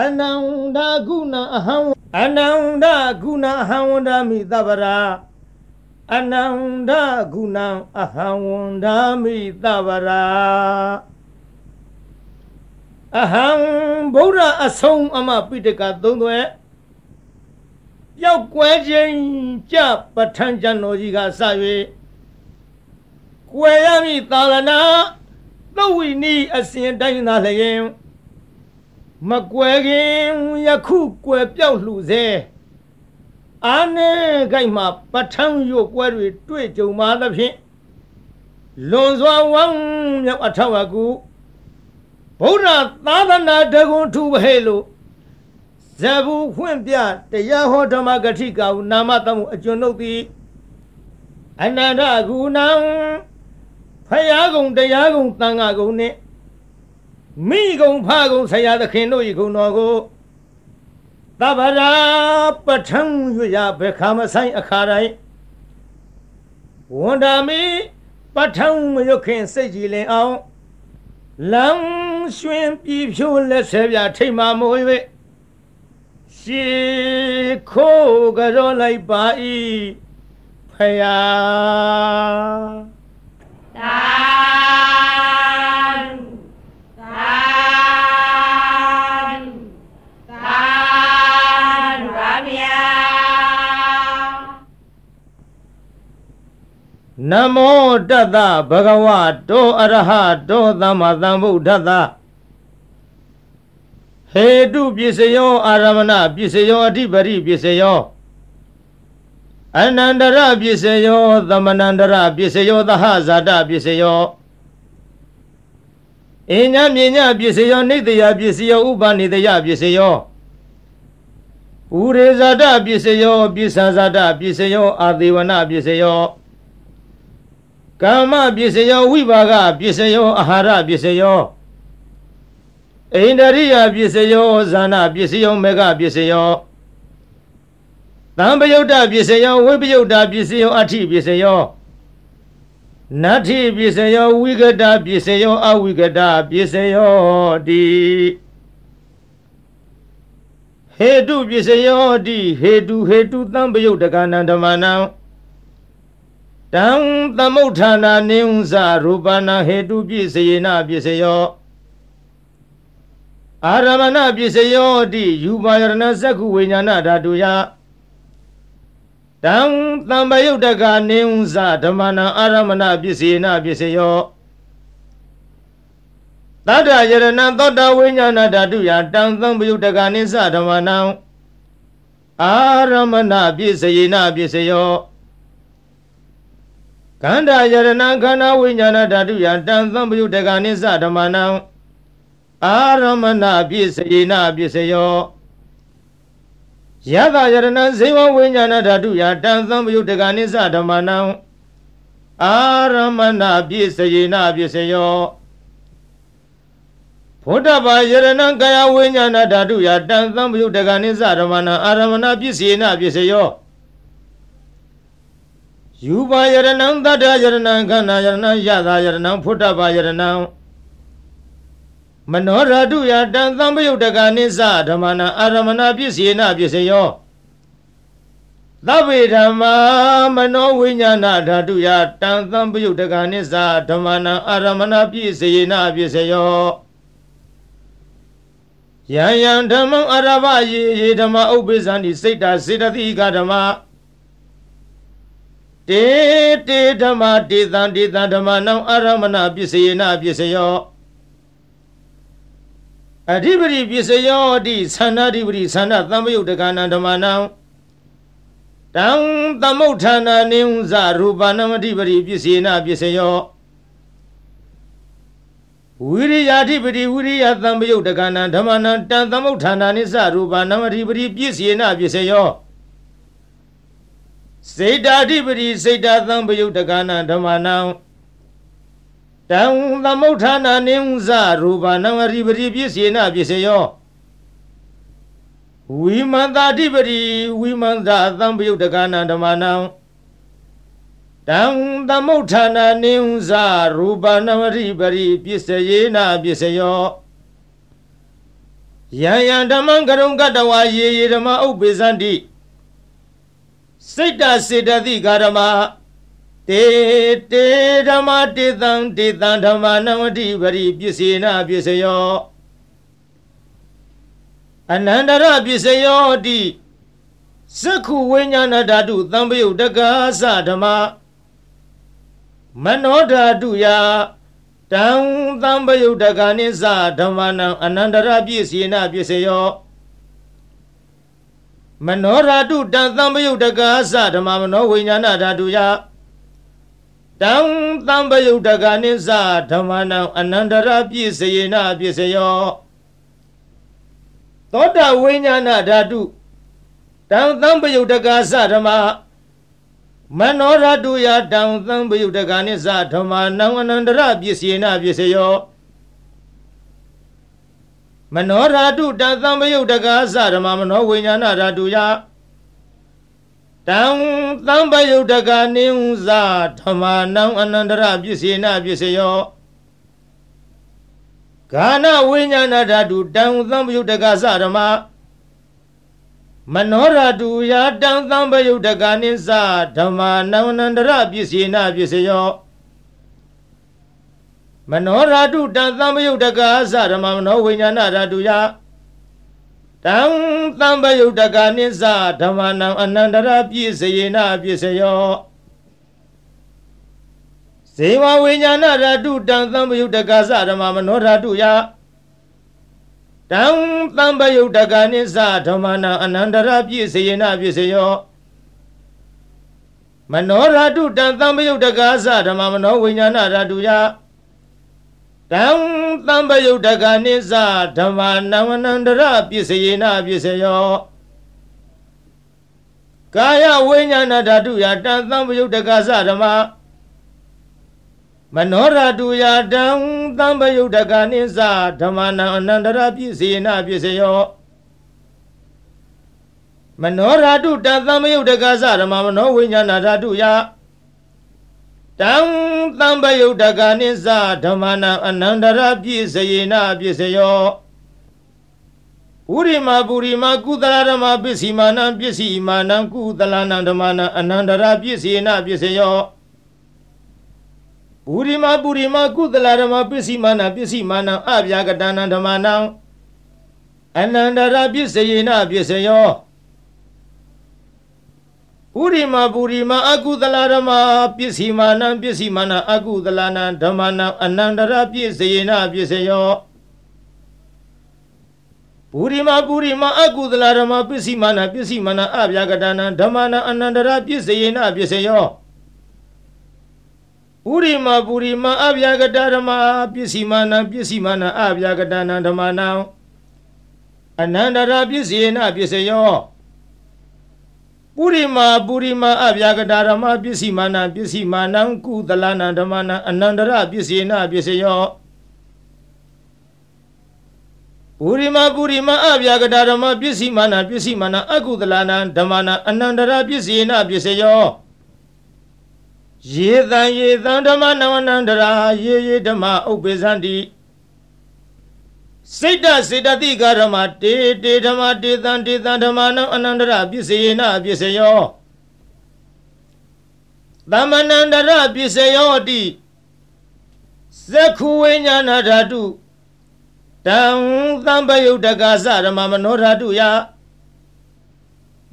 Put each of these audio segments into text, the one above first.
အနန္တကုဏအဟံအနန္တကုဏအဟံဝန္ဒမိသဗ္ဗရာအနန္တကုဏအဟံဝန္ဒမိသဗ္ဗရာအဟံဗုဒ္ဓအဆုံးအမပိတကသုံးသွဲရောက်ကွဲခြင်းကြပဋ္ဌာန်းကျန်တော်ကြီးကစ၍ကွယ်ရမည်သာလနာသုဝိနီအစဉ်တိုင်းသာလျင် မကွယ်ခင်ယခုကွယ်ပြောက်လှစေအာနေကြိုက်မှာပဋ္ဌာန်းရုပ်ကွဲတွေတွေ့ကြုံပါသဖြင့်လွန်စွာဝမ်းမြောက်အထောက်အကူဗုဒ္ဓသာသနာတကွန်ထူဟဲလို့ဇဘူဖွင့်ပြတရားဟောဓမ္မဂတိကဟုနာမတမှုအကျွန်ုပ်သည်အနန္တကူနံဖယားကုံတရားကုံတန်ခါကုံနှင့် မိကုံဖကုံဆရာသခင်တို့ဤကုံတော်ကိုသဗ္ဗရာပဋ္ဌံရွရဘခမဆိုင်အခါတိုင်းဝန္ဒာမိပဋ္ဌံမရွခင်စိတ်ကြည်လင်အောင်လမ်းရွှင်ပြည်ဖြိုးလက်ဆဲပြထိတ်မှမိုး၍ရှေခိုးကြောလိုက်ပါ၏ဖယားသာ နမောတတ္တဘဂဝတောအရဟတောသမ္မာသမ္ဗုဒ္ဓတ္တဟေတုပစ္စယောအာရမဏပစ္စယောအဓိပတိပစ္စယောအနန္တရပစ္စယောသမနန္တရပစ္စယောသဟဇာတပစ္စယောအညမြညပစ္စယောနိတယပစ္စယောဥပနိတယပစ္စယောဥရေဇာတပစ္စယောပစ္ဆဇာတပစ္စယောအာသေဝနပစ္စယော ကာမပစ္စယောဝိပါကပစ္စယောအာဟာရပစ္စယောအိန္ဒရိယပစ္စယောဇာနာပစ္စယောမေဃပစ္စယောသံပယုတ်တပစ္စယောဝိပယုတ်တပစ္စယောအဋ္ဌိပစ္စယောနတ္ထိပစ္စယောဝိကတပစ္စယောအဝိကတပစ္စယောတိဟေတုပစ္စယောတိဟေတုဟေတုသံပယုတ်တကနံဓမ္မနံ တံသမုဋ္ဌာနာနိဥ္ဇရူပနာဟေတုပစ္စယေနပစ္စယောအာရမဏပစ္စယောတိယူပါယရဏဇက္ခုဝိညာဏဓာတုယတံတံပယုတ်တကနေဥ္ဇဓမ္မနာအာရမဏပစ္စယေနပစ္စယောသတ္တယရဏသောတဝိညာဏဓာတုယတံသံပယုတ်တကနေသဓမ္မနံအာရမဏပစ္စယေနပစ္စယော ခန္ဓာယရဏခန္ဓာဝိညာဏဓာတုယတံသံပယုတကနိစ္စဓမ္မနံအာရမဏပြစ္ဆေနပြစ္ဆယောယတယရဏဇေဝဝိညာဏဓာတုယတံသံပယုတကနိစ္စဓမ္မနံအာရမဏပြစ္ဆေနပြစ္ဆယောဘုဒ္ဓဘာယရဏကာယဝိညာဏဓာတုယတံသံပယုတကနိစ္စဓမ္မနံအာရမဏပြစ္ဆေနပြစ္ဆယော ယူပါယရဏံတတ္တယရဏံခန္ဓာယရဏံယသာယရဏံဖုတ္တပါယရဏံမနောရတုယတံသံပယုတ်တကနိစ္စဓမ္မနာအာရမဏပစ္စေနပစ္စယောသဗ္ဗေဓမ္မာမနောဝိညာဏဓာတုယတံသံပယုတ်တကနိစ္စဓမ္မနာအာရမဏပစ္စေနပစ္စယောယံယံဓမ္မံအရဘယေယေဓမ္မဥပ္ပိသန္တိစိတ်တာစေတသိကဓမ္မ တေတေဓမ္မတေသံတေသံဓမ္မနံအာရမဏပစ္စယေနပစ္စယောအဓိပတိပစ္စယောတိသန္နာဓိပတိသန္နာသံပယုတ်တကနာဓမ္မနံတံသမုဋ္ဌာနာနိဥ္ဇရူပနာမဓိပတိပစ္စေနပစ္စယောဝိရိယာဓိပတိဝိရိယသံပယုတ်တကနာဓမ္မနံတံသမုဋ္ဌာနာနိစ္စရူပနာမဓိပတိပစ္စေနပစ္စယော စေတာဓိပတိစေတာသံပယုတ်တကနာဓမ္မနံတံသမုဋ္ဌာနာနိဥ္ဇရူပနံအရိပတိပစ္စေနပစ္စယောဝိမန္တာဓိပတိဝိမန္တာသံပယုတ်တကနာဓမ္မနံတံသမုဋ္ဌာနာနိဥ္ဇရူပနံအရိပတိပစ္စယေနပစ္စယောယယံယံဓမ္မံကရုံကတဝါယေယေဓမ္မဥပ္ပေသန္တိ စိတ်တစေတသိကာဓမ္မတေတေဓမ္မတေတံတေတံဓမ္မနဝတိပရိပစ္စေနပစ္စယောအနန္တရပစ္စယောတိသက္ခုဝိညာဏဓာတုသံပယုတ်တက္ကသဓမ္မမနောဓာတုယတံသံပယုတ်တက္ကနိသဓမ္မနံအနန္တရပစ္စေနပစ္စယော မနောဓာတုတံသံပယုတ်တက္ကသဓမ္မမနောဝိညာဏဓာတုယတံသံပယုတ်တက္ကနိသဓမ္မနံအနန္တရပစ္စေနပစ္စယောသောတာဝိညာဏဓာတုတံသံပယုတ်တကသဓမ္မမနောရတုယတံသံပယုတ်တကနိသဓမ္မနံအနန္တရပစ္စေနပစ္စယော မနောဓာတုတံသံပယုတ်တကသဓမ္မမနောဝိညာဏဓာတုယတံသံပယုတ်တကနိသဓမ္မနံအနန္တရပစ္စေနပစ္စယောဂာနဝိညာဏဓာတုတံသံပယုတ်တကသဓမ္မမနောရတုယာတံသံပယုတ်တကနိသဓမ္မာနဝနန္တရပစ္စေနပစ္စယော မနောရတုတံသံပယုတ်တကသဓမ္မမနောဝိညာဏဓာတုယတံသံပယုတ်တကနိသဓမ္မာနံအနန္တရပစ္စေနပစ္စယောဇေဝဝိညာဏဓာတုတံသံပယုတ်တကသဓမ္မမနောဓာတုယတံသံပယုတ်တကနိသဓမ္မနာအနန္တရပြည့်စေယနာပြည့်စေယောမနောဓာတုတံသံပယုတ်တကသဓမ္မမနောဝိညာဏဓာတုယ တံသံပယုတ်တကနိသဓမ္မနဝနန္တရပြည့်စေယနာပြည့်စေယောကာယဝိညာဏဓာတုယတံသံပယုတ်တကသဓမ္မမနောရတုယာတံသံပယုတ်တကနိသဓမ္မနံအနန္တရပြည့်စေနပြည့်စေယောမနောရတုတံသံပယုတ်တကသဓမ္မမနောဝိညာဏဓာတုယ တံသံပယုတ်တကနိသဓမ္မနံအနန္တရပြည့်စေနပြည့်စေယောဥရိမပုရိမကုသလဓမ္မပစ္စည်းမာနံပစ္စည်းမာနံကုသလနံဓမ္မနံအနန္တရပြည့်စေနပြည့်စေယောပုရိမပုရိမကုသလဓမ္မပစ္စည်းမာနပစ္စည်းမာနအဗျာကတနံဓမ္မနံအနန္တရပစ္စယေနပစ္စယော ပုရိမပုရိမအကုသလဓမ္မပစ္စည်းမာနပစ္စည်းမာနအကုသလနံဓမ္မနံအနန္တရပစ္စယေနပစ္စယောပုရိမပုရိမအကုသလဓမ္မပစ္စည်းမာနပစ္စည်းမာနအဗျာကတနံဓမ္မနံအနန္တရပစ္စယေနပစ္စယောဥရိမပုရိမအဗျာကတဓမ္မပစ္စည်းမာနပစ္စည်းမာနအဗျာကတနံဓမ္မနံအနန္တရာပစ္စယေနပစ္စယော ပုရိမပုရိမအဗျာကတဓမ္မပစ္စည်းမာနပစ္စည်းမာနံကုသလနံဓမ္မနံအနန္တရပစ္စယေနပစ္စယောပုရိမပုရိမအဗျာကတဓမ္မပစ္စည်းမာနပစ္စည်းမာနအကုသလနံဓမ္မနံအနန္တရပစ္စယေနပစ္စယောယေတံယေတံဓမ္မနဝနန္တရာယေယေဓမ္မဥပ္ပေသန္တိ စိတ်တစေတသိကဓမ္မတေတေဓမ္မတေတံတေတံဓမ္မနံအနန္တရပစ္စေယနာပစ္စယောသမဏန္တရပစ္စယောတိသက္ခုဝိညာဏဓာတုတံသံပယုတ်တကသဓမ္မမနောဓာတုယ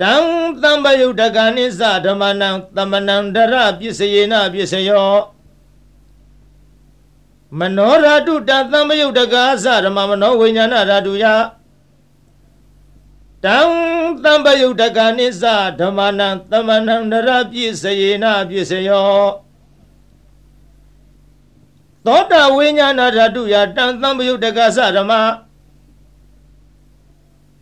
တံသံပယုတ်တကနိသဓမ္မနံသမဏန္တရပစ္စယေနပစ္စယော မနောဓာတုတသံပယုတ်တကသဓမ္မမနောဝိညာဏဓာတုယတံသံပယုတ်တကနိသဓမ္မနံသမဏန္တရပစ္စယေနပစ္စယောသောတာဝိညာဏဓာတုယတံသံပယုတ်တကသဓမ္မ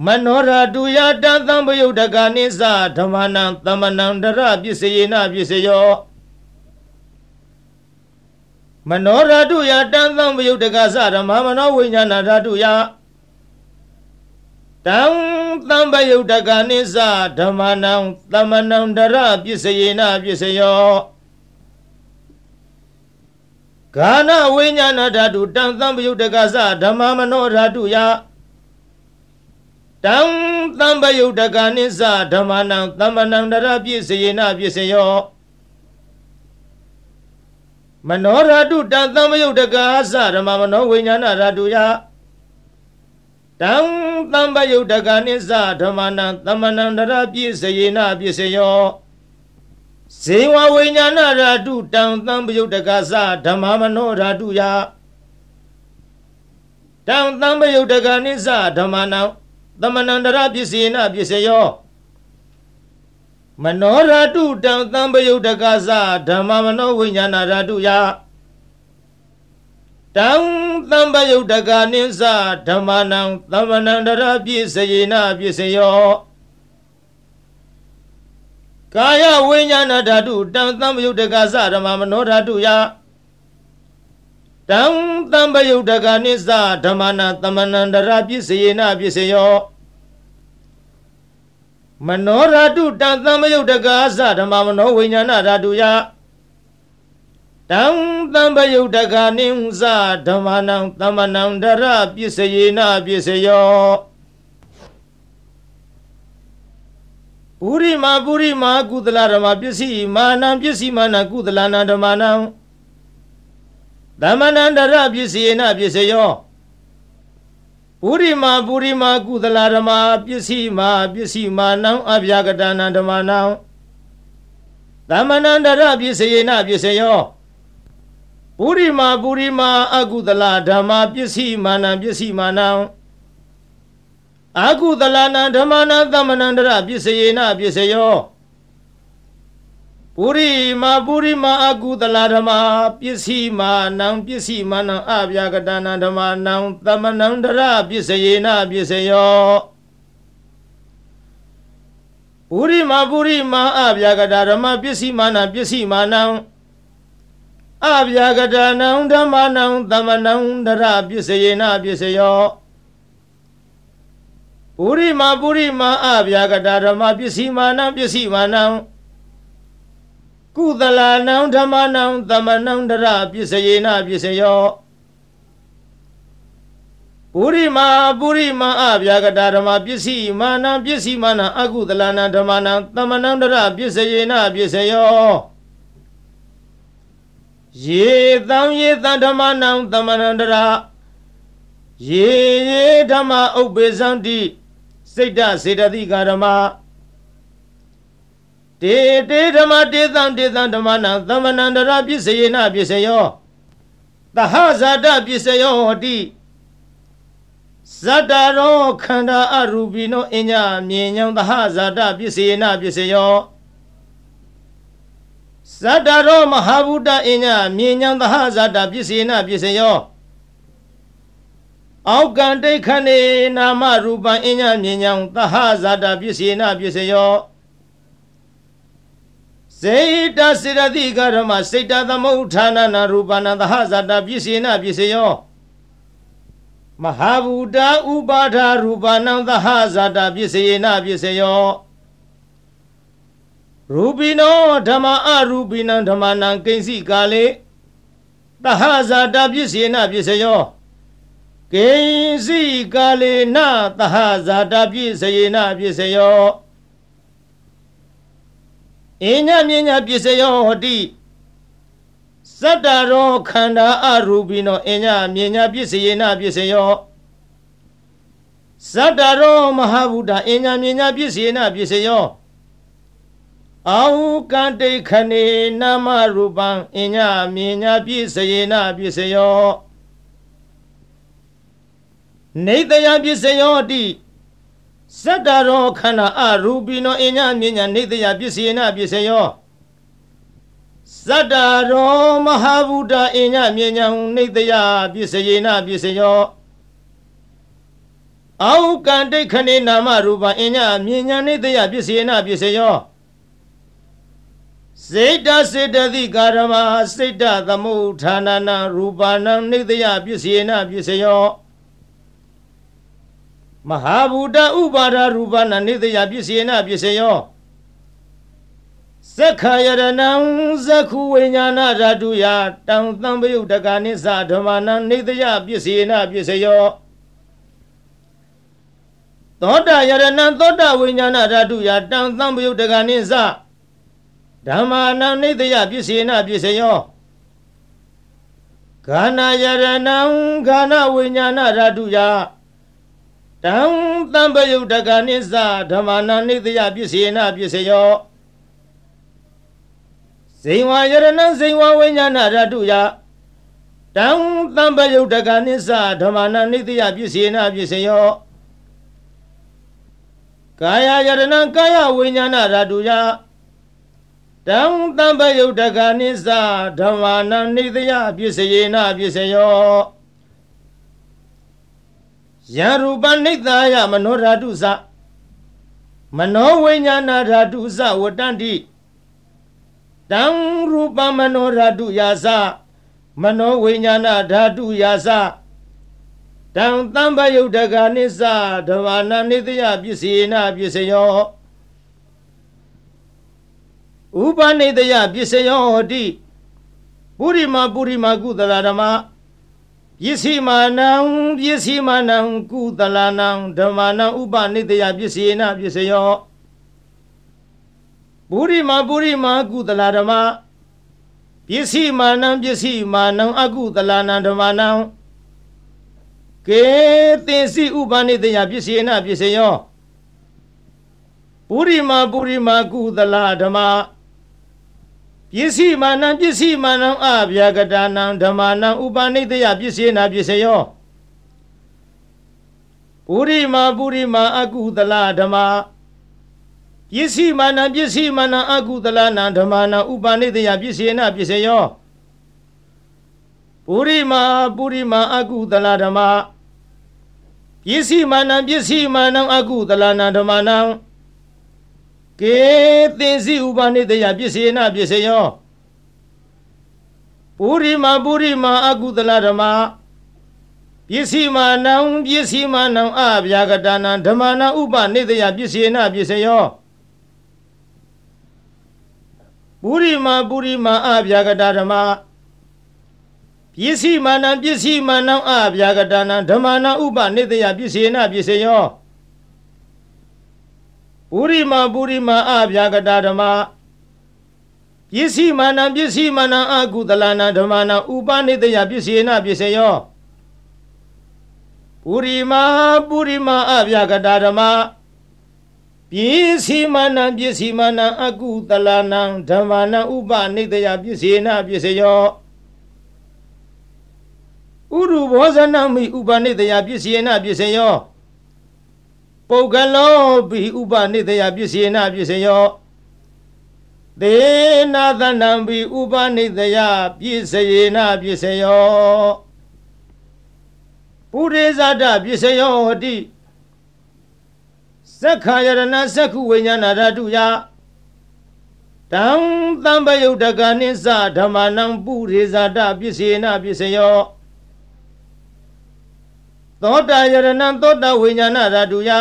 မနောရတုယတံသံပယုတ်တကနိသဓမ္မနံသမဏန္တရပစ္စယေနပစ္စယော မနောရတုယတံသံပယုတ်တကသဓမ္မမနောဝိညာဏဓာတုယတံသံပယုတ်တကနိသဓမ္မနံသမဏန္တရပစ္စယေနပစ္စယောဂာနဝိညာဏဓာတုတံသံပယုတ်တကသဓမ္မမနောဓာတုယတံသံပယုတ်တကနိစ္စဓမ္မနံသမ္မနံတရပြည့်စယေနပြည့်စယော မနောရတုတံသံပယုတ်တကာသဓမ္မမနောဝိညာဏရတုယတံသံပယုတ်တကနိစ္စဓမ္မနံသမ္မနံတရပြည့်စယေနပြည့်စယောဇေဝဝိညာဏရတုတံသံပယုတ်တကာသဓမ္မမနောရတုယတံသံပယုတ်တကနိစ္စဓမ္မနံသမဏန္တရပစ္စေနပစ္စယော မနောရတုတံသံပယုတ်တကသဓမ္မမနောဝိညာဏရတုယတံသံပယုတ်တကနိစ္စဓမ္မနံသမဏန္တရပစ္စေနပစ္စယောကာယဝိညာဏဓာတုတံသံပယုတ်တကသဓမ္မမနောဓာတုယတံတံပယုတ်တကနိစ္စဓမ္မနာသမဏန္တရာပစ္စယေနပစ္စယော မနောဓာတုတံတံပယုတ်တကာသဓမ္မမနောဝိညာဏဓာတုယတံတံပယုတ်တကနိစ္စဓမ္မနံသမဏန္တရာပစ္စယေနပစ္စယောပုရိမာပုရိမာကုသလဓမ္မပစ္စည်းမာနံပစ္စည်းမာနကုသလနာဓမ္မနံသမဏန္တရပစ္စယေနပစ္စယော ပုရိမာပုရိမာကုသလာဓမ္မာပစ္စည်းမာပစ္စည်းမာနံအဗျာကတနာဓမ္မနံသမဏန္တရပစ္စယေနပစ္စယောပုရိမာပုရိမာအကုသလာဓမ္မာပစ္စည်းမာနံပစ္စည်းမာနံအကုသလာနံဓမ္မနံသမဏန္တရပစ္စယေနပစ္စယော ပုရိမာပုရိမာအကုသလာဓမ္မာပစ္စည်းမာနံပစ္စည်းမာနံအဗျာကတနာဓမ္မာနံသမဏန္တရပစ္စယေနပစ္စယောပုရိမာပုရိမာအဗျာကတဓမ္မပစ္စည်းမာနံပစ္စည်းမာနံအဗျာကတနံဓမ္မနံသမဏန္တရပစ္စယေနပစ္စယောပုရိမာပုရိမာအဗျာကတဓမ္မပစ္စည်းမာနံပစ္စည်းမာနံ ကုသလာနံဓမ္မနံသမဏံတရပစ္စယေနပစ္စယောပုရိမာပုရိမာအဗျာကတာဓမ္မပစ္စည်းမာနံပစ္စည်းမာနံအကုသလနံဓမ္မနံသမဏံတရပစ္စယေနပစ္စယောယေတံယေတံဓမ္မနံသမဏံတရယေယေဓမ္မဥပ္ပေသံတိစိတ်တစေတသိကာဓမ္မ တေတေဓမ္မတေသံတေသံဓမ္မနံသမဏန္တရပစ္စယေနပစ္စယောသဟဇာတပစ္စယောဟောတိဇတ္တရောခန္ဓာအရူပိနောအညမြင်ညောင်းသဟဇာတပစ္စယေနပစ္စယောဇတ္တရောမဟာဗုဒ္ဓအညမြင်ညောင်းသဟဇာတပစ္စယေနပစ္စယောအောက်ကံတိခဏေနာမရူပံအညမြင်ညောင်းသဟဇာတပစ္စယေနပစ္စယော စေတစေရတိကရမစေတသမုဋ္ဌာနနာရူပနာသဟဇာတပစ္စေနပစ္စယောမဟာဘူတာဥပါဒာရူပနံသဟဇာတပစ္စေနပစ္စယောရူပိနောဓမ္မအရူပိနံဓမ္မနံကိဉ္စီကာလေသဟဇာတပစ္စေနပစ္စယောကိဉ္စီကာလေနသဟဇာတပစ္စေနပစ္စယော အင်းညမြညာပစ္စယောဟတိစတ္တရောခန္ဓာအရူပိနောအင်းညမြညာပစ္စယေနပစ္စယောစတ္တရောမဟာဗုဒ္ဓအင်းညမြညာပစ္စယေနပစ္စယောအာဟုကံတိခဏေနာမရူပံအင်းညမြညာပစ္စယေနပစ္စယောနေတယပစ္စယောတိ စတ္တရောခန္ဓာအရူပိနောအညမြညာနေတယပစ္စယေနပစ္စယောစတ္တရောမဟာဗုဒ္ဓအညမြညာနေတယပစ္စယေနပစ္စယောအောကံတိခဏေနာမရူပအညမြညာနေတယပစ္စယေနပစ္စယောစေတစေတသိကာရမစေတသမုဋ္ဌာနနာရူပနာနေတယပစ္စယေနပစ္စယော မဟာဘူတဥပါဒရူပနာနေတယပစ္စယေနပစ္စယောသက္ခယရဏံသက္ခုဝိညာဏဓာတုယတံသံပယုတကနိသဓမ္မနံနေတယပစ္စယေနပစ္စယောသောတာယရဏံသောတာဝိညာဏဓာတုယတံသံပယုတ်တကနိသဓမ္မာနံနိတယပစ္စေနပစ္စယောခန္ဓာယရဏံခန္ဓာဝိညာဏဓာတုယ တံသံပယုတ်တကနိသဓမ္မာနံနိတယပစ္စေနပစ္စယောဇိဝယရဏံဇိဝဝိညာဏဓာတုယတံသံပယုတ်တကနိသဓမ္မာနံနိတယပစ္စေနပစ္စယောကာယယရဏကာယဝိညာဏဓာတုယတံတံပယုတ်တကနိစ္စဓမ္မာနံနိတယပစ္စယေနပစ္စယော ယရူပနိတယမနောဓာတုသမနောဝိညာဏဓာတုသဝတ္တန္တိတံရူပမနောဓာတုယာသမနောဝိညာဏဓာတုယာသတံတံပယုတ်တကနိစ္စဓမ္မာနနိတယပစ္စေနပစ္စယောဥပနိတယပစ္စယောဟောတိပုရိမပုရိမကုသလဓမ္မ ပစ္စည်းမာနံပစ္စည်းမာနံကုသလနံဓမ္မာနံဥပနိတယပစ္စေနပစ္စယောပုရိမပုရိမကုသလဓမ္မပစ္စည်းမာနံပစ္စည်းမာနံအကုသလနံဓမ္မာနံကေသင်္စီဥပနိတယပစ္စေနပစ္စယောပုရိမပုရိမကုသလဓမ္မ ပစ္စည်းမာနံပစ္စည်းမာနံအဗျာကတာနံဓမ္မာနံဥပနိတယပစ္စေနပစ္စယောပုရိမပုရိမအကုသလဓမ္မပစ္စည်းမာနံပစ္စည်းမာနံအကုသလနံဓမ္မာနံဥပနိတယပစ္စေနပစ္စယောပုရိမပုရိမအကုသလဓမ္မပစ္စည်းမာနံပစ္စည်းမာနံအကုသလနံဓမ္မာနံ ကေသင်္စီဥပနိတယပစ္စေနပစ္စယောပုရိမပုရိမအကုသလဓမ္မပစ္စည်းမာနံပစ္စည်းမာနံအဗျာကတာနံဓမ္မာနံဥပနိတယပစ္စေနပစ္စယောပုရိမပုရိမအဗျာကတာဓမ္မပစ္စည်းမာနံပစ္စည်းမာနံအဗျာကတာနံဓမ္မာနံဥပနိတယပစ္စေနပစ္စယော ပုရိမပုရိမအဗျာကတာဓမ္မပစ္စည်းမာနံပစ္စည်းမာနံအကုသလနာဓမ္မနာဥပနိတယပစ္စေနပစ္စယောပုရိမပုရိမအဗျာကတာဓမ္မပစ္စည်းမာနံပစ္စည်းမာနံအကုသလနာဓမ္မနာဥပနိတယပစ္စေနပစ္စယောဥရုဘောဇနမိဥပနိတယပစ္စေနပစ္စယော ပုဂ္ဂလောပိဥပနိတယပစ္စေနပစ္စယောသေနာသနံပိဥပနိတယပစ္စယေနပစ္စယောပုရိဇာတပစ္စယောဟတိသက္ခာယရဏသက္ခုဝိညာဏဓာတုယတံသံပယုတ်တကနိစ္စဓမ္မနံပုရိဇာတပစ္စေနပစ္စယော သောတာယရဏံသောတာဝိညာဏဓာတုယ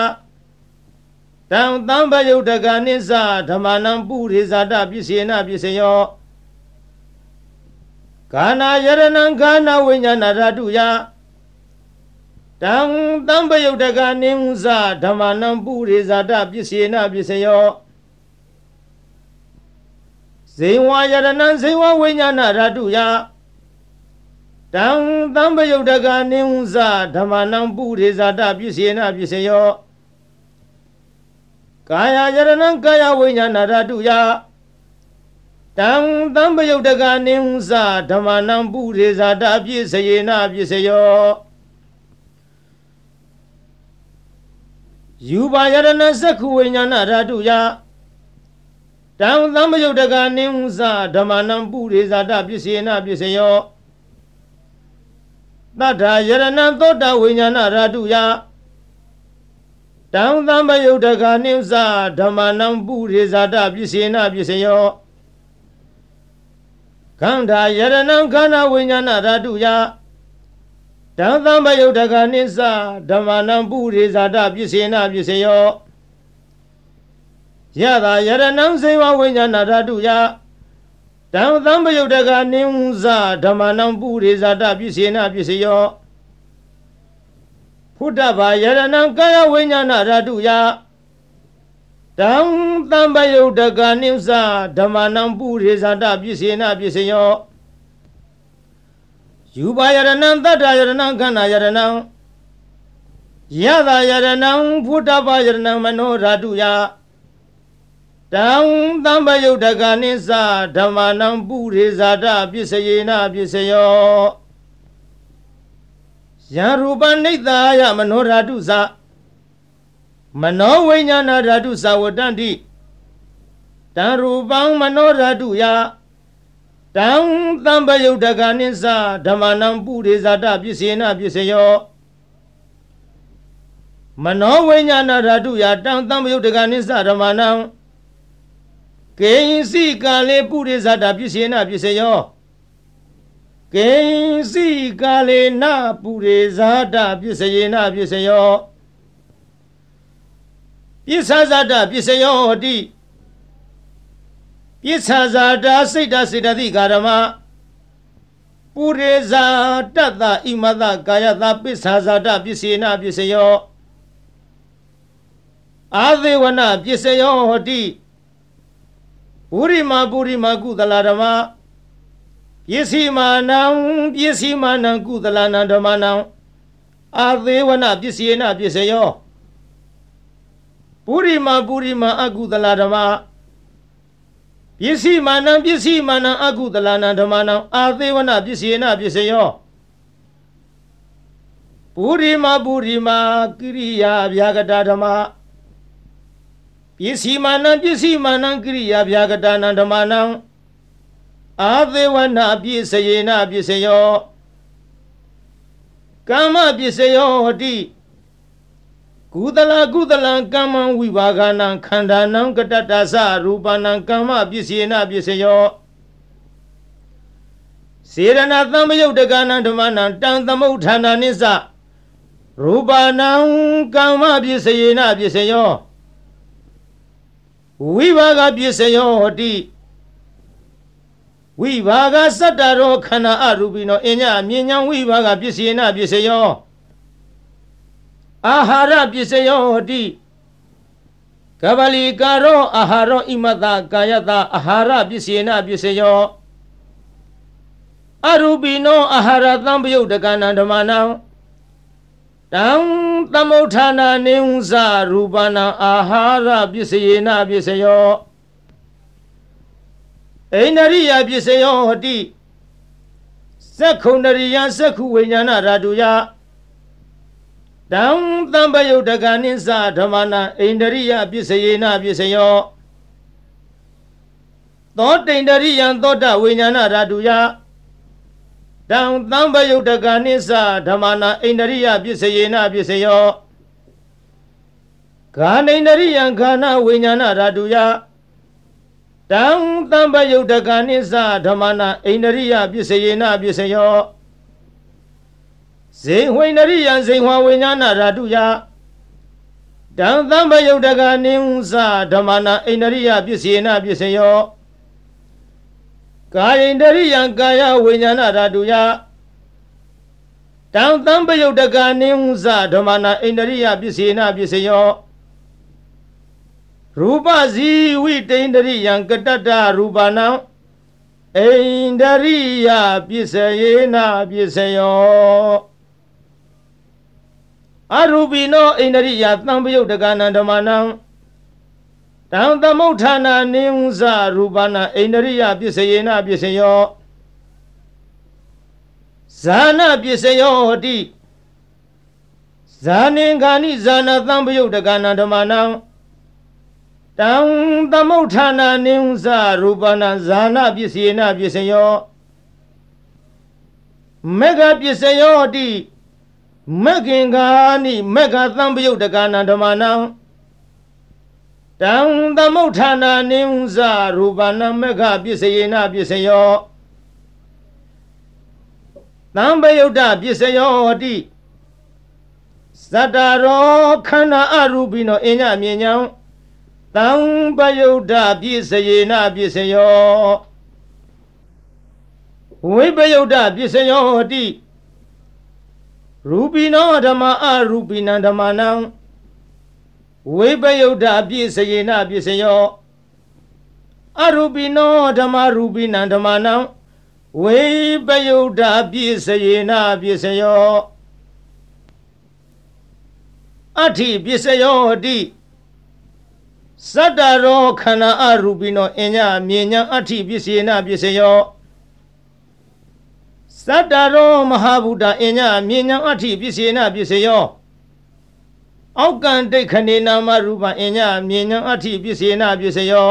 တံသံပယုတ်တကနိစ္စဓမ္မနံပုရိဇာတပစ္စေနပစ္စယောကာနာယရဏံကာနာဝိညာဏဓာတုယတံသံပယုတ်တကနိဥ္ဇဓမ္မနံပုရိဇာတပစ္စေနပစ္စယောဇေဝယရဏံဇေဝဝိညာဏဓာတုယ တံသံပယုတ်တကနိဥ္ဇဓမ္မနံပုရိဇာတပစ္စေနပစ္စယောကာယယရဏံကာယဝိညာဏဓာတုယတံသံပယုတ်တကနိဥ္ဇဓမ္မနံပုရိဇာတပစ္စေနပစ္စယောယူပါယရဏစက္ခုဝိညာဏဓာတုယတံသံပယုတ်တကနိဥ္ဇဓမ္မနံပုရိဇာတပစ္စေနပစ္စယော တတ္ထာယရဏံသောတာဝိညာဏဓာတုယတံသံပယုတ်တကနိဥ္ဇဓမ္မနံပုရိဇာတပစ္စေနပစ္စယောခန္ဓာယရဏံခန္ဓာဝိညာဏဓာတုယတံသံပယုတ်တကနိစ္စဓမ္မနံပုရိဇာတပစ္စေနပစ္စယောယတာယရဏံစေဝဝိညာဏဓာတုယ တံသံပယုတ်တကနိဥ္ဇဓမ္မနံပုရိဇာတပစ္စေနပစ္စယောဖုဒ္ဓဘာယရဏံကာယဝိညာဏဓာတုယတံတံပယုတ်တကနိစ္စဓမ္မနံပုရိဇာတပစ္စေနပစ္စယောယူပါယရဏံတတ္တယရဏံခန္ဓာယရဏံယသယရဏံဖုဒ္ဓဘာယရဏံမနောဓာတုယ တံတံပယုတ်တကနိစ္စဓမ္မနံပုရိဇာတပစ္စေနပစ္စယောယံရူပနိတ္တာယမနောဓာတုသမနောဝိညာဏဓာတုသဝတ္တတိတံရူပံမနောဓာတုယတံတံပယုတ်တကနိစ္စဓမ္မနံပုရိဇာတပစ္စေနပစ္စယောမနောဝိညာဏဓာတုယတံတံပယုတ်တကနိစ္စဓမ္မနံ ကေယင်စီကာလေပုရိဇာတပစ္စေနပစ္စယောကိဉ္စီကာလေနပုရိဇာတပစ္စယေနပစ္စယောပစ္ဆဇာတပစ္စယောဟတိပစ္ဆဇာတစိတ်တစေတသိကာရမပုရိဇာတတ္တဣမတကာယတပစ္ဆဇာတပစ္စေနပစ္စယောအာသေဝနပစ္စယောဟတိ ပုရိမာပုရိမာကုသလဓမ္မပစ္စည်းမာနံပစ္စည်းမာနံကုသလနံဓမ္မနံအာသေးဝနပစ္စယေနပစ္စယောပုရိမာပုရိမာအကုသလဓမ္မပစ္စည်းမာနံပစ္စည်းမာနံအကုသလနံဓမ္မနံအာသေးဝနပစ္စယေနပစ္စယောပုရိမာပုရိမာကိရိယာဗျာကတာဓမ္မ ပစ္စည်းမာနံပစ္စည်းမာနံကိရိယာဗျာကတာနံဓမ္မနံအာသေဝနာပြည့်စယေနပြည့်စယောကမ္မပြည့်စယောဟတိကုသလကုသလံကမ္မဝိဘာဂနံခန္ဓာနံကတတ္တသရူပနံကမ္မပြည့်စယေနပြည့်စယောစေရဏသံမယုတ်တကနံဓမ္မနံတံသမုဋ္ဌာနာနိစ္စရူပနံကမ္မပြည့်စယေနပြည့်စယော ဝိဘာဂပြည့်စယောဟတိဝိဘာဂစတ္တရောခန္ဓာအရူပိနောအညမြဉ္ဇံဝိဘာဂပစ္စယေနပစ္စယောအာဟာရပစ္စယောဟတိကဗလီကာရောအာဟာရောဣမတကာယတအာဟာရပစ္စယေနပစ္စယောအရူပိနောအာဟာရသံပယုတ်တကနာဓမ္မနံတံ သမုဋ္ဌာနာနေဥဇရူပနာအာဟာရပစ္စယေနပစ္စယောအိန္ဒရိယပစ္စယောဟတိသက္ခုန္ဒရိယသက္ခုဝိညာဏဓာတုယတံတံပယုတ်တကနိစ္စဓမ္မနာအိန္ဒရိယပစ္စယေနပစ္စယောသောတိန္ဒရိယံသောတဝိညာဏဓာတုယ တံတံပယုတ်တကနိစ္စဓမ္မနာအိန္ဒရိယပစ္စယေနပစ္စယောဂာနိန္ဒရိယံခန္ဓာဝိညာဏဓာတုယတံတံပယုတ်တကနိစ္စဓမ္မနာအိန္ဒရိယပစ္စယေနပစ္စယောဇေဝိန္ဒရိယံဇေဝဝိညာဏဓာတုယတံတံပယုတ်တကနိစ္စဓမ္မနာအိန္ဒရိယပစ္စယေနပစ္စယော ကာယိန္ဒရိယံကာယဝိညာဏဓာတုယတံတံပယုတ်တကနိစ္စဓမ္မနာအိန္ဒရိယပစ္စယေနပစ္စယောရူပဇီဝိတိန္ဒရိယံကတတ္တရူပနံအိန္ဒရိယပစ္စယေနပစ္စယောအရူပိနောအိန္ဒရိယသံပယုတ်တကနံဓမ္မနံ တံသမုဋ္ဌာနာနိဥဇရူပနာအိန္ဒရိယပစ္စယေနပစ္စယောဇာနာပစ္စယောဟတိဇာနင်္ဂာနိဇာနာသံပယုတ်တကနံဓမ္မနံတံသမုဋ္ဌာနာနိဥဇရူပနာဇာနာပစ္စယေနပစ္စယောမေဃပစ္စယောတိမက္ခင်္ဂာနိမက္ခသံပယုတ်တကနာဓမ္မနံ တံသမုဋ္ဌာနာနိဥဇရူပနာမက္ခပစ္စယေနပစ္စယောသံပယုတ်တပစ္စယောတိသတ္တရောခန္ဓာအရူပိနောအညမြဉ္ဇံတံပယုဒ္ဓပြည့်စယေနပြည့်စယောဝိပယုဒ္ဓပြည့်စယောတိရရူပိနောဓမ္မအရူပိနံဓမ္မနံ ဝိပယုဒ္ဓပြည့်စယေနပြည့်စယောအရူပိနောဓမ္မရူပိနံဓမ္မနံဝိပယုဒ္ဓပြည့်စယေနပြည့်စယောအဋ္ဌိပြည့်စယောတိစတ္တရောခန္ဓာအရူပိနောအညမြေညာအဋ္ဌိပြည့်စယေနပြည့်စယောသတ္တရောမဟာဗုဒ္ဓအညမြေညာအဋ္ဌိပစ္စေနပစ္စယော အောက်ကံဒိဋ္ဌနေနာမရူပအညမြေညာအဋ္ဌိပစ္စေနပစ္စယော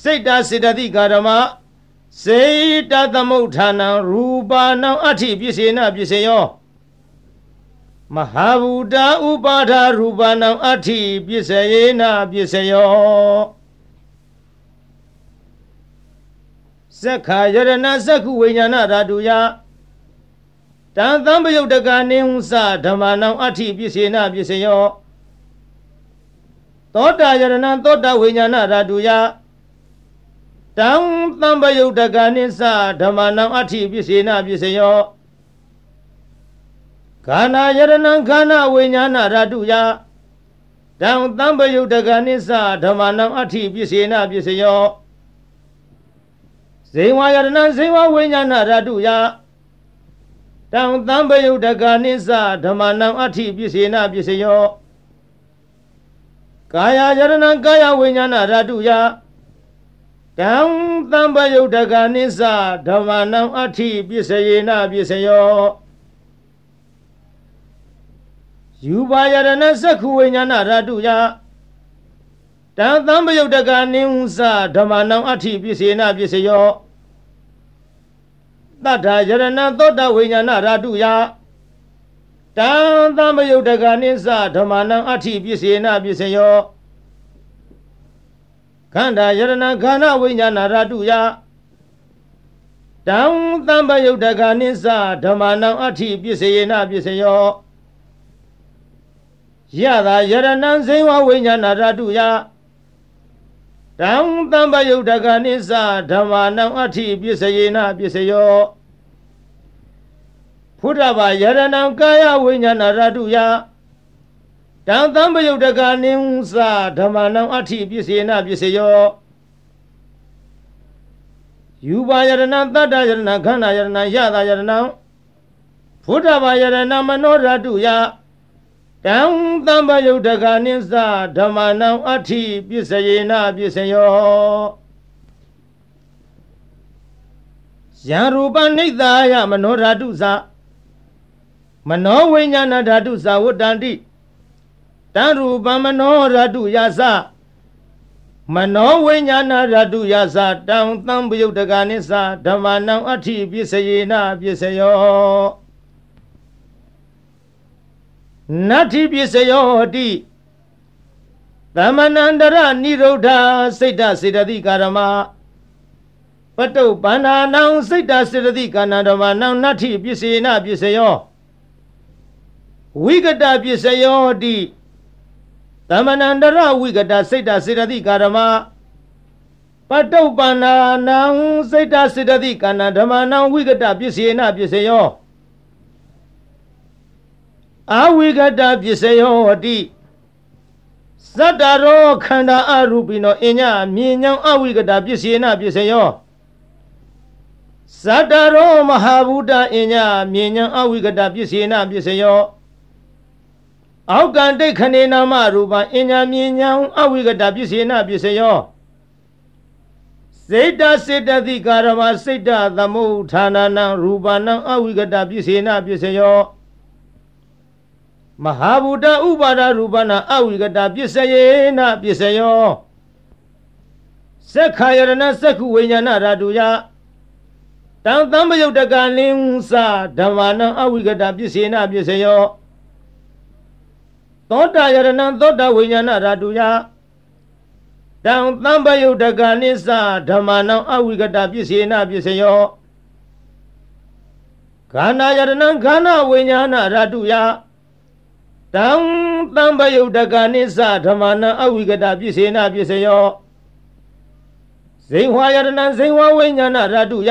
စိတ်တစေတသိကာရမစေတသမုဋ္ဌာနံရူပါဏံအဋ္ဌိပစ္စေနပစ္စယောမဟာဗုဒ္ဓဥပါဒရူပဏံအဋ္ဌိပစ္စယေနပစ္စယောဇက္ခာယရဏဇက္ခုဝိညာဏဓာတုယ တံသံပယုတ်တကနေဟုစဓမ္မနံအဋ္ဌိပစ္စေနပစ္စယောသောတာယရဏသောတာဝိညာဏဓာတုယတံသံပယုတ်တကနေစဓမ္မနံအဋ္ဌိပစ္စေနပစ္စယောခန္ဓာယရဏခန္ဓာဝိညာဏဓာတုယတံသံပယုတ်တကနေစဓမ္မနံအဋ္ဌိပစ္စေနပစ္စယောဇေဝယရဏဇေဝဝိညာဏရတုယ တံသံပယုတ်တကနိစ္စဓမ္မနံအဋ္ဌိပစ္စေနပစ္စယောကာယယရဏကာယဝိညာဏရတုယတံသံပယုတ်တကနိစ္စဓမ္မနံအဋ္ဌိပစ္စယေနပစ္စယောယူပါယရဏသက္ခုဝိညာဏရတုယတံသံပယုတ်တကနိဟုစဓမ္မနံအဋ္ဌိပစ္စေနပစ္စယော တတ္ထာယရဏသောတဝိညာဏရာတုယတံသမယုတ်တကနိစ္စဓမ္မနံအဋ္ဌိပစ္စေနပစ္စယောခန္ဓာယရဏခန္ဓာဝိညာဏရာတုယတံသမယုတ်တကနိစ္စဓမ္မနံအဋ္ဌိပစ္စေနပစ္စယောယတာယရဏံဇိဝဝိညာဏရာတုယ တံတံပယုတ်တကနိစ္စဓမ္မာနံအဋ္ဌိပစ္စယေနပစ္စယောဖုဒ္ဓဘာယရဏံကာယဝိညာဏရတုယတံတံပယုတ်တကနိစ္စဓမ္မာနံအဋ္ဌိပစ္စယေနပစ္စယောယူပါယရဏတတ္တယရဏခန္ဓာယရဏယတာယရဏဖုဒ္ဓဘာယရဏမနောရတုယ တံတံပယုတ်တကနိစ္စဓမ္မနံအဋ္ဌိပစ္စယေနပစ္စယောယံရူပနိဿာယမနောဓာတုသမနောဝိညာဏဓာတုသဝတ္တန္တိတံရူပမနောဓာတုယသမနောဝိညာဏဓာတုယသတံတံပယုတ်တကနိစ္စဓမ္မနံအဋ္ဌိပစ္စယေနပစ္စယော နတ္ထိပစ္စယောတိသမဏန္တရနိရုဒ္ဓစိတ်တစေတသိကာရမပတုပန္နာနံစိတ်တစေတသိကာဏဓမ္မနံနတ္ထိပစ္စေနပစ္စယောဝိကတပစ္စယောတိသမဏန္တရဝိကတစိတ်တစေတသိကာရမပတုပန္နာနံစိတ်တစေတသိကာဏဓမ္မနံဝိကတပစ္စေနပစ္စယော အဝိကတပစ္စယောဝတိသတ္တရောခန္ဓာအရူပိနောအညမြင်ညောင်းအဝိကတပစ္စေနပစ္စယောသတ္တရောမဟာဗုဒ္ဓအညမြင်ညောင်းအဝိကတပစ္စေနပစ္စယောအောက်ကံတိတ်ခဏေနာမရူပအညမြင်ညောင်းအဝိကတပစ္စေနပစ္စယောစေတစေတသိကာရမစိတ်တသမုဋ္ဌာနနံရူပနံအဝိကတပစ္စေနပစ္စယော မဟာဗုဒ္ဓဥပါဒရူပနာအဝိကတာပစ္စယေနပစ္စယောသက္ခာယရဏသက္ခုဝိညာဏဓာတုယတံသံပယုတ်တကလင်းသဓမ္မနံအဝိကတာပစ္စေနပစ္စယောသောတာယရဏသောတာဝိညာဏဓာတုယတံသံပယုတ်တကနိသဓမ္မနံအဝိကတာပစ္စေနပစ္စယောခန္ဓာယရဏခန္ဓာဝိညာဏဓာတုယ တံတံပယုတ်တကနိစ္စဓမ္မနံအဝိကတပစ္စေနပစ္စယောဇိဝါယတနံဇိဝဝိညာဏရတုယ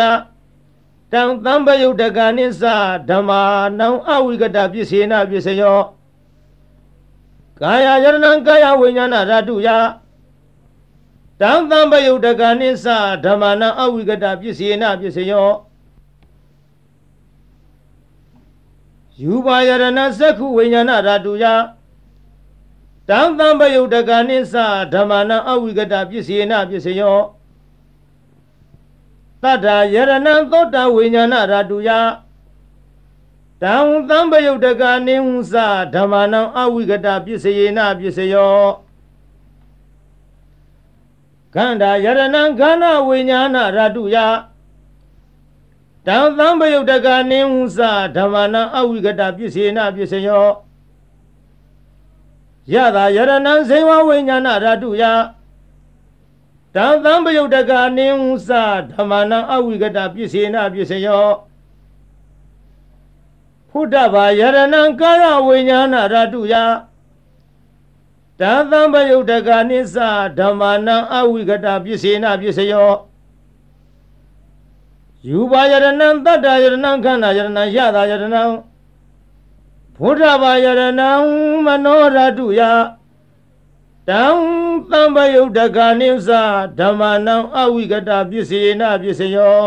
တတံသံပယုတ်တကနိစ္စဓမ္မာနံအဝိကတပစ္စေနပစ္စယောကာယယရဏံကာယဝိညာဏဓာတုယတံသံပယုတ်တကနိစ္စဓမ္မာနံအဝိကတပစ္စေနပစ္စယော ယူပါယရဏသက္ခုဝိညာဏဓာတုယတံသံပယုတ်တကနိစ္စဓမ္မာနံအဝိကတပစ္စေနပစ္စယောတတ္ထာယရဏံသောတာဝိညာဏဓာတုယတံသံပယုတ်တကနိဟုသဓမ္မာနံအဝိကတပစ္စယေနပစ္စယောခန္ဓာယရဏံခန္ဓာဝိညာဏဓာတုယ တံသံပယုတ်တကနိဟုသဓမ္မာနံအဝိကတပစ္စေနပစ္စယောယတာယရဏံဇေဝဝိညာဏဓာတုယတံသံပယုတ်တကနိဟုသဓမ္မနံအဝိကတပစ္စေနပစ္စယောဖုဒ္ဓဘာယရဏံကာယဝိညာဏဓာတုယတံသံပယုတ်တကနိသဓမ္မနံအဝိကတပစ္စေနပစ္စယော ယူပါယရဏံတတ္တယရဏံခန္ဓာယရဏံယတာယရဏံဘုဒ္ဓဘာယရဏံမနောဓာတုယတံသံပယုတ်တကနိစ္စဓမ္မနံအဝိကတပစ္စေနပစ္စယော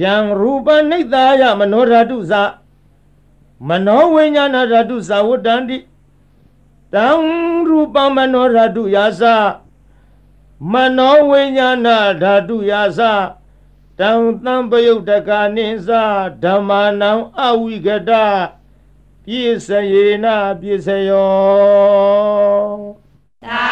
ယံရူပနိတ္တာယမနောဓာတုဇမနောဝိညာဏဓာတုဇဝတ္တန္တိတံရူပမနောဓာတုယာစ မနောဝိညာဏဓာတုယာစတံသံပယုတ်တကနိစ္စဓမ္မနံအဝိကတပြည့်စယေနပြည့်စယောသာသာ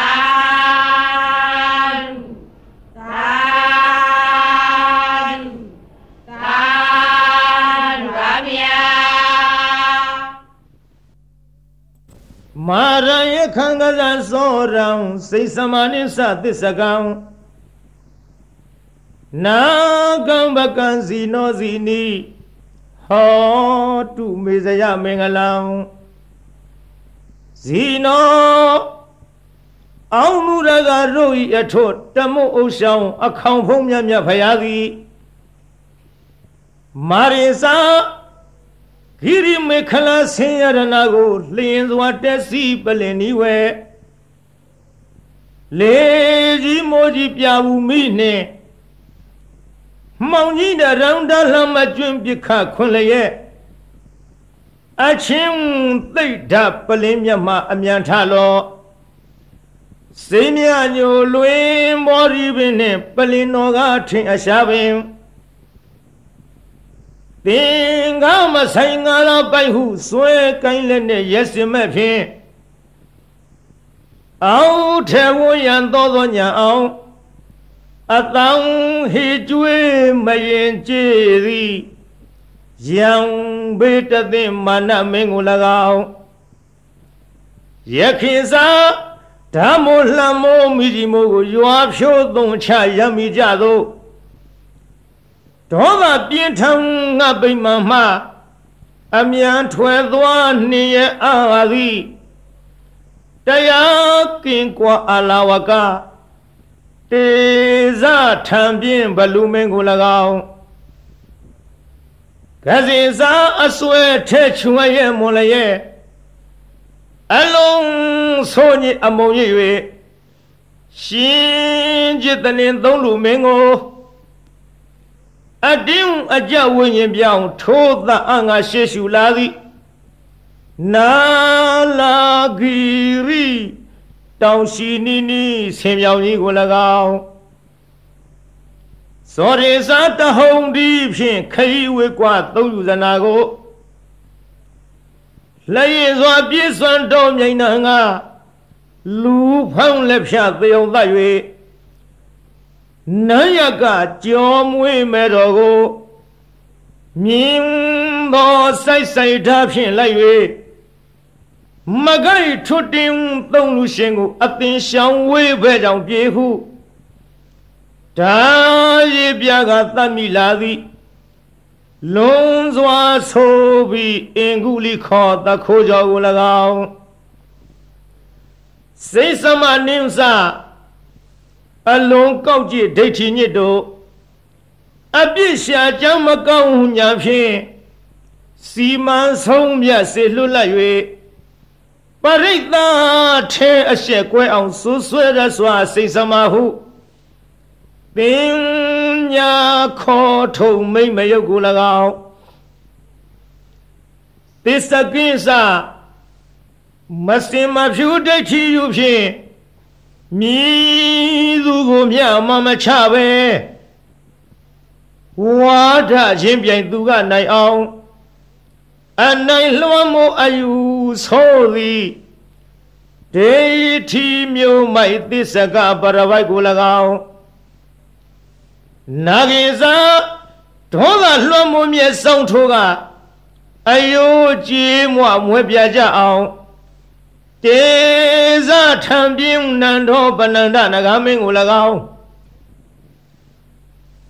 မာရယခံကဇံသောရံစိတ်စမနိသသစ္စကံနာကံပကံစီနောစီနီဟောတုမေဇယမင်္ဂလံဇီနောအောင်မူရကတို့ဤအထွတ်တမုတ်ဥဆောင်အခေါင်ဖုံးမြတ်မြတ်ဖရာသည်မာရိစာ ဂိရိမေခလာဆင်းရဏကိုလျင်စွာတက်စီပလင်ဤဝဲလေကြီးမိုးကြီးပြဘူးမိနှင့်မှောင်ကြီးတရောင်တလှမကျွန်းပြခခွန်လျက်အချင်းသိဒ္ဓပလင်းမြတ်မှအမြန်ထလောစေမြညိုလွင်မောရီပင်နှင့်ပလင်းတော်ကထင်အရှားပင် သင်္ကမဆိုင်ငါတော့ပိုက်ဟုစွဲကိုင်းလက်နဲ့ရက်စင်မဲ့ဖြင့်အောင်ထေဝရန်သောသောညာအောင်အတောင်ဟေကျွေးမရင်ကြည်သည်ယံဘေတသိမာနမင်းကို၎င်းယခင်စာဓမ္မလှမိုးမိကြီးမိုးကိုရွာဖြိုးသုံးချရမိကြသော ဒေါသပြင်းထန်ငါပိမှန်မှအမြန်ထွယ်သွားနေရအာသည်တရားကင်ကွာအလာဝကတေဇထံပြင်းဘလူမင်းကို၎င်းကစီစာအစွဲထဲချွန်ရဲ့မွန်လည်းရဲ့အလုံးဆိုညအမုံရ၍ရှင်จิตနေသုံးလူမင်းကို အတင်းအကြဝိညာဉ်ပြောင်းထိုးသအငါရှေရှုလာသည်နာလာဂီရီတောင်ရှိနီနီဆင်မြောင်ကြီးကို၎င်းစောရေစာတဟုံဒီဖြင့်ခရီးဝေကွာသုံးယူဇနာကိုလက်ရည်စွာပြည့်စွမ်းတော်မြိန်နာငါလူဖောင်းလက်ဖြတ်သေုံသတ်၍ နန်းရကကြောမွေးမဲ့တော်ကိုမြင်သောစိုက်စိုက်ထားဖြင့်လိုက်၍မဂိထွတ်တင်သုံးလူရှင်ကိုအသင်ရှောင်ဝေးဘဲကြောင့်ပြေဟုဒါရီပြကသတ်မိလာသည်လုံးစွာဆိုပြီးအင်ကုလိခေါ်တခိုးကြောကို၎င်းစိတ်သမနိစ္စ အလုံးကောက်ကြည့်ဒိဋ္ဌိညစ်တို့အပြစ်ရှာကြောင်းမကောင်းညာဖြင့်စီမံဆုံးမြတ်စေလွတ်လပ်၍ပရိသတ်ထဲအရှက်ကွဲအောင်ဆူဆွဲရစွာစိတ်စမဟုပညာခေါ်ထုံမိမ့်မယုတ်ကို၎င်းသစ္စကိစ္စမစင်မဖြူဒိဋ္ဌိယူဖြင့် မြည်သူကိုမြမမချပဲဝါဒချင်းပြိုင်သူကနိုင်အောင်အနိုင်လွှမ်းမိုးအယူဆိုသည်ဒေထီမျိုးမိုက်သစ္စကပရဝိုက်ကို၎င်းနာဂိဇာဒေါသလွှမ်းမိုးမြဲဆောင်ထိုးကအယိုးကြည်မွမွဲပြကြအောင် တေဇထံပြင်းနန္ဒောပနန္ဒနဂမင်းကို၎င်း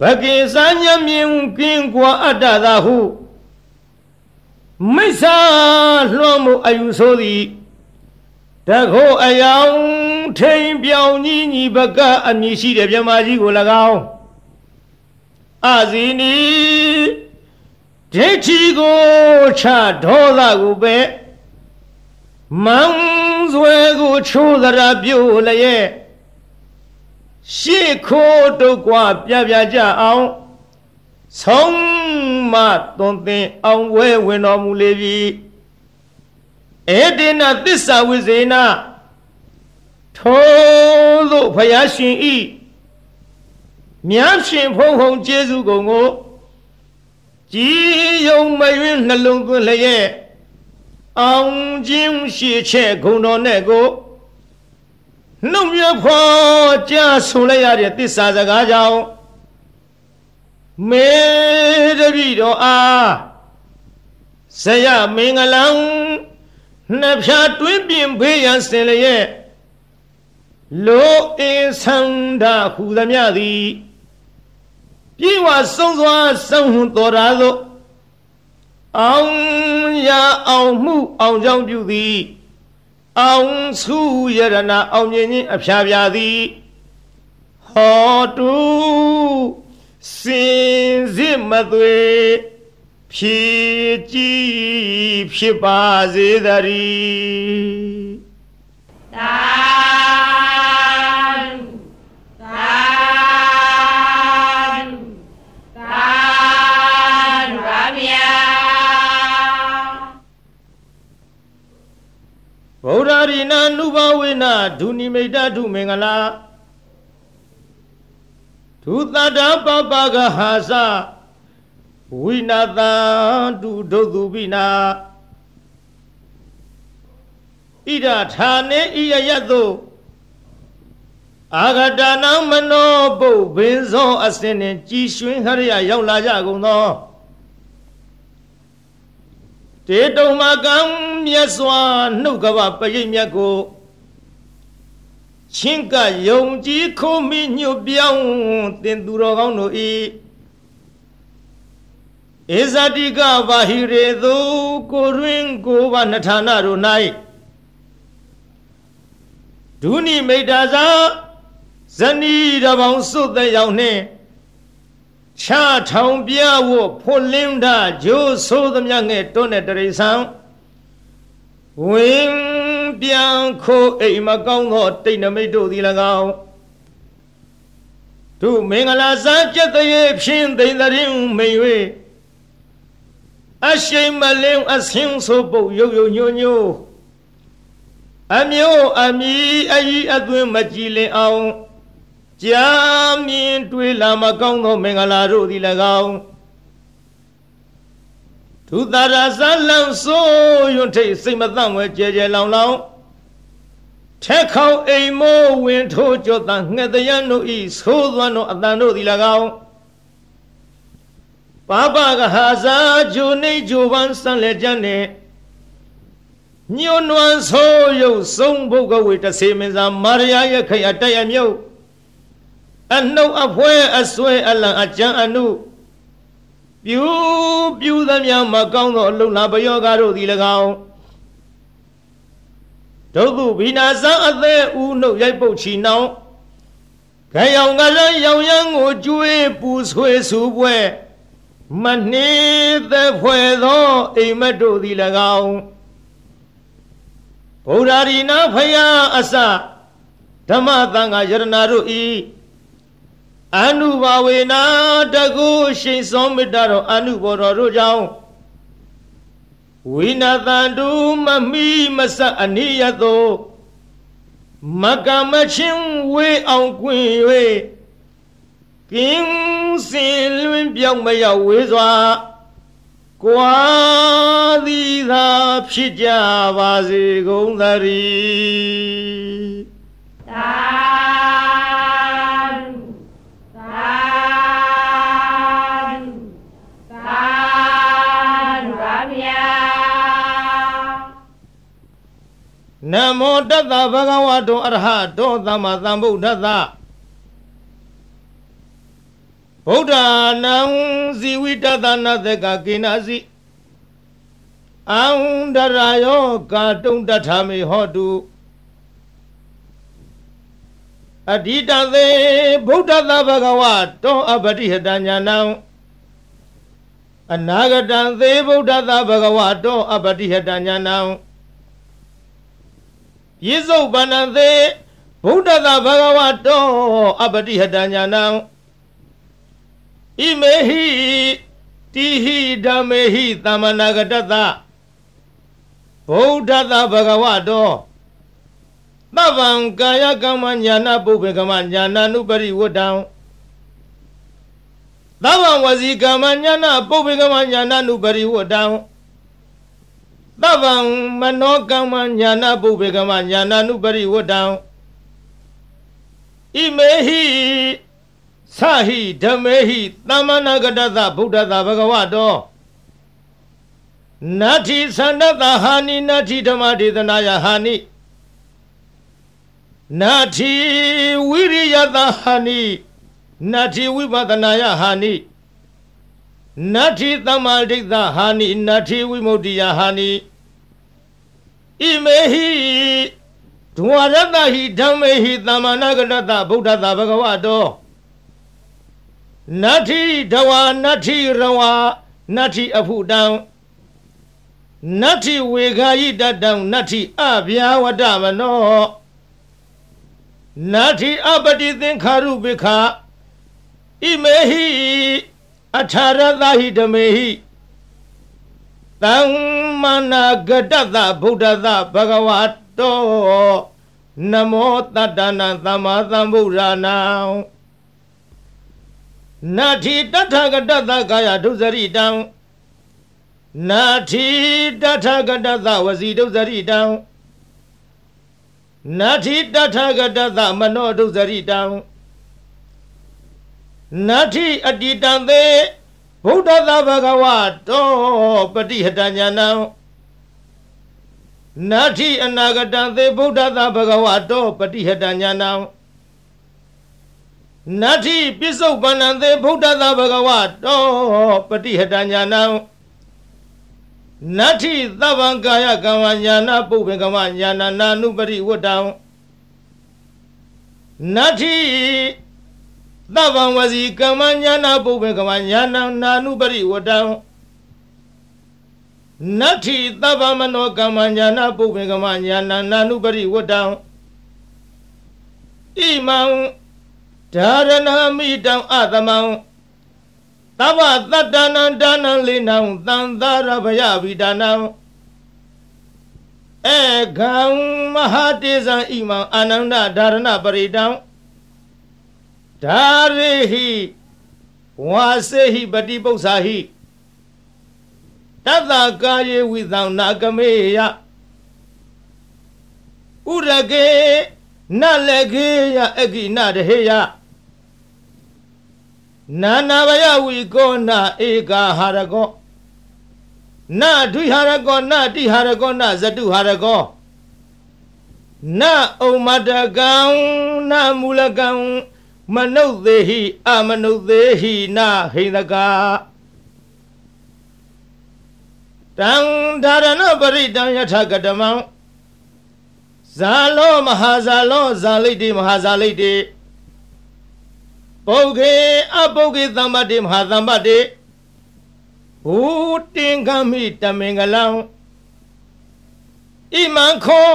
ဘကိစံညမြင်ကင်းကွာအတ္တသာဟုမိစ္ဆာလွှမ်းမှုအယူဆိုသည်တခိုးအယောင်ထိန်ပြောင်ကြီးညီဘကအမည်ရှိတဲ့မြမကြီးကို၎င်းအဇီနီဒိဋ္ဌိကိုချဒေါသကိုပဲ မန်းဆွဲကိုချိုးသရာပြုတ်လျက်ရှေ့ခိုးတုတ်ကွာပြပြကြအောင်ဆုံးမသွန်သင်အောင်ဝဲဝင်တော်မူလေပြီဧတေနသစ္စာဝိဇေနထိုသို့ဖယားရှင်ဤမြတ်ရှင်ဖုံဖုံကျေးဇူးကုန်ကိုကြည်ယုံမယွင်းနှလုံးသွင်းလျက် အောင်ခြင်းရှိချက်ဂုံတော်နဲ့ကိုနှုတ်မြဖွာကြားဆိုလိုက်ရတဲ့တစ္ဆာစကားကြောင့်မေတပိတော်အားဇယမင်္ဂလံနှစ်ဖြာတွင်းပြင်ဖေးရန်စင်လျက်လောအင်းဆန္ဒဟူသမျှသည်ပြေဝဆုံးစွာဆုံးတော်ရာသို့အောင် ရအောင်မှုအောင်ကြောင်းပြုသည်အောင်စုယရနာအောင်မြင်ခြင်းအဖျားပြသည်ဟောတုစင်စစ်မသွေဖြည့်ကြည်ဖြစ်ပါစေတည်းသာ ရိနာနုဘဝေနဒုနိမိတ်ဒုမင်္ဂလာဒုသတ္တပပကဟာစဝိနာတံတုဒုသူပိနာဣဒဌာနေဣယယတုအာဂတနာမနောပုဘင်းစောအစင်းနှင့်ကြည်ရွှင်ဟရိယရောက်လာကြကုန်သော တေတုံမကံမြတ်စွာနှုတ်ကပပရိမြတ်ကိုချင်းကယုံကြည်ခုမိညွတ်ပြောင်းတင်သူတော်ကောင်းတို့ဤဧဇတိကဘာဟိရေသူကိုရင်းကိုဘာနထာနာတို့၌ဒုနိမိတ်တာသာဇနီးတပေါင်းစွတ်တဲ့ရောက်နှင့် ချထောင်ပြဝဖွလင်းတာဂျိုးဆိုးသမျှငဲ့တွန်းတဲ့တရိษံဝင်းပြန်ခိုးအိမ်မကောင်းသောတိတ်နမိတ်တို့သည်၎င်းသူမင်္ဂလာစားကြက်တရေဖြင်းသိမ့်တဲ့မိန်၍အရှိန်မလင်းအဆင်းဆိုပုတ်ရုပ်ရုပ်ညို့ညို့အမျိုးအမီအဤအသွင်းမကြည်လင်အောင် ကြာမြင်တွေ့လာမကောင်းသောမင်္ဂလာတို့သည်၎င်းသူသာရဇလံဆိုးရွံ့ထိတ်စိတ်မသန့်ဝဲကြဲကြဲလောင်လောင်ထက်ခေါင်အိမ်မိုးဝင်ထိုးကြောတန်ငှက်တရန်တို့ဤသိုးသွမ်းတို့အတန်တို့သည်၎င်းပါပကဟာဇာဂျိုနေဂျိုပန်းစံလက်ကြနေညွန်းနွမ်းဆိုးရုပ်ဆုံးဘုတ်ကဝေတဆေမင်းစာမာရယာရဲ့ခရတရမြုပ် အနှုတ်အဖွဲအဆွဲအလံအကြံအနုပြူပြူသမျှမကောင်းသောအလုံးလာပယောဂါတို့သည်၎င်းဒုက္ခဘိနာဇံအသက်ဦးနှုတ်ရိုက်ပုတ်ချီနှောင်းခရောင်ကလည်းရောင်ရမ်းကိုကျွေးပူဆွေးဆူပွဲမနှေးသက်ဖွယ်သောအိမ်မက်တို့သည်၎င်းဗုဒ္ဓရီနာဖယားအစဓမ္မသံဃာယရဏတို့ဤ အနုဘာဝေနာတကုရှိန်စောမေတ္တာတော်အနုဘောတော်တို့ကြောင့်ဝိနာတန်တုမမိမဆအနိယသောမကမချင်းဝေအောင်ကွင်၍ကင်းစင်လွင်ပြောင်းမရောက်ဝေးစွာကွာသည်သာဖြစ်ကြပါစေကုန်သတည်း နမောတတ္တဗဂဝတောအရဟတောသမ္မာသမ္ဗုဒ္ဓတ္တဗုဒ္ဓနံဇီဝိတတနာသကကိနာစီအံဒရာယောကာတုံတထာမေဟောတုအဓိတသေဗုဒ္ဓသဘဂဝတောအပတိဟတညာနံအနာဂတံသေဗုဒ္ဓသဘဂဝတောအပတိဟတညာနံ ယေစုပန္နသေဗုဒ္ဓသဘဂဝတောအပတိဟတညာနံဣမေဟိတိဟိဓမ္မေဟိသမ္မနာဂတတဗုဒ္ဓတဘဂဝတောသဗ္ဗံကာယကမ္မညာနာပုပ္ပေကမ္မညာနာနုပရိဝတ္တံသဗ္ဗံဝစီကမ္မညာနာပုပ္ပေကမ္မညာနာနုပရိဝတ္တံ သဗ္ဗံမနောကမ္မညာနာပုပ္ပေကမ္မညာနာနုပရိဝတ္တံဣမေဟိသဟိဓမေဟိသမ္မနာဂတသဗုဒ္ဓသာဘဂဝတောနတ္ထိသန္တတဟာနိနတ္ထိဓမ္မဒေသနာယဟာနိနတ္ထိဝိရိယတဟာနိနတ္ထိဝိပဿနာယဟာနိနတ္ထိသမ္မာဒိဋ္ဌဟာနိနတ္ထိဝိမု ക്തി ယဟာနိ ဣမေဟိဒဝရတဟိဓမ္မေဟိသမ္မာနာဂတတဗုဒ္ဓသာဘဂဝတောနတ္ထိဒဝနတ္ထိရဝနတ္ထိအဖုတံနတ္ထိဝေခာယိတတံနတ္ထိအဗျာဝတမနောနတ္ထိအပတိသင်္ခါရုပိခာဣမေဟိအထာရသဟိဓမေဟိ သမ္မနာဂတတဗုဒ္ဓသဘဂဝတောနမောတတ္တနာသမ္မာသမ္ဗုဒ္ဓနာနာတိတထဂတသကာယဒုစရိတံနာတိတထဂတသဝစီဒုစရိတံနာတိတထဂတသမနောဒုစရိတံနာတိအတိတံသေ ဗုဒ္ဓသဘဂဝတောပฏิဟတညာနံနာတိအနာဂတံသေဗုဒ္ဓသဘဂဝတောပฏิဟတညာနံနတ္ထိပစ္စုပန္နံသေဗုဒ္ဓသာဘဂဝတောပฏิဟတညာနံနတ္ထိသဗ္ဗံကာယကမ္မညာနာပုပ္ပေကမ္မညာနာနာနုပရိဝတ္တံနတ္ထိ သဗ္ဗံဝစီကမ္မညာနာပုပ္ပေကမ္မညာနာနာနုပရိဝတ္တံနတ္ထိသဗ္ဗမနောကမ္မညာနာပုပ္ပေကမ္မညာနာနာနုပရိဝတ္တံဣမံဒါရဏမိတံအသမံသဗ္ဗတတ္တနံဒါနံလိနံသံသာရဗယဝိဒါနံဧကံမဟာတေဇံဣမံအာနန္ဒဒါရဏပရိတံ ဒါရိဟိဝါစေဟိပတိပု္ပ္ပာဟိတတ္တကာယေဝိသံနာကမေယဥရကေနလကေယအကိနတဟေယနာနာဘယဝီကောနာဧကာဟာရကောနာဒွိဟာရကောနာတိဟာရကောနာဇတုဟာရကောနာဩမတကံနာမူလကံ မနုဿေဟိအမနုဿေဟိနာဟိန္ဒကာတံဒါရဏပရိတံယထကတမံဇာလောမဟာဇာလောဇာလိတိမဟာဇာလိတိပုဂ္ဂေအပုဂ္ဂေသမ္ပတိမဟာသမ္ပတိဘူတင်ကမိတမင်္ဂလံဣမံခော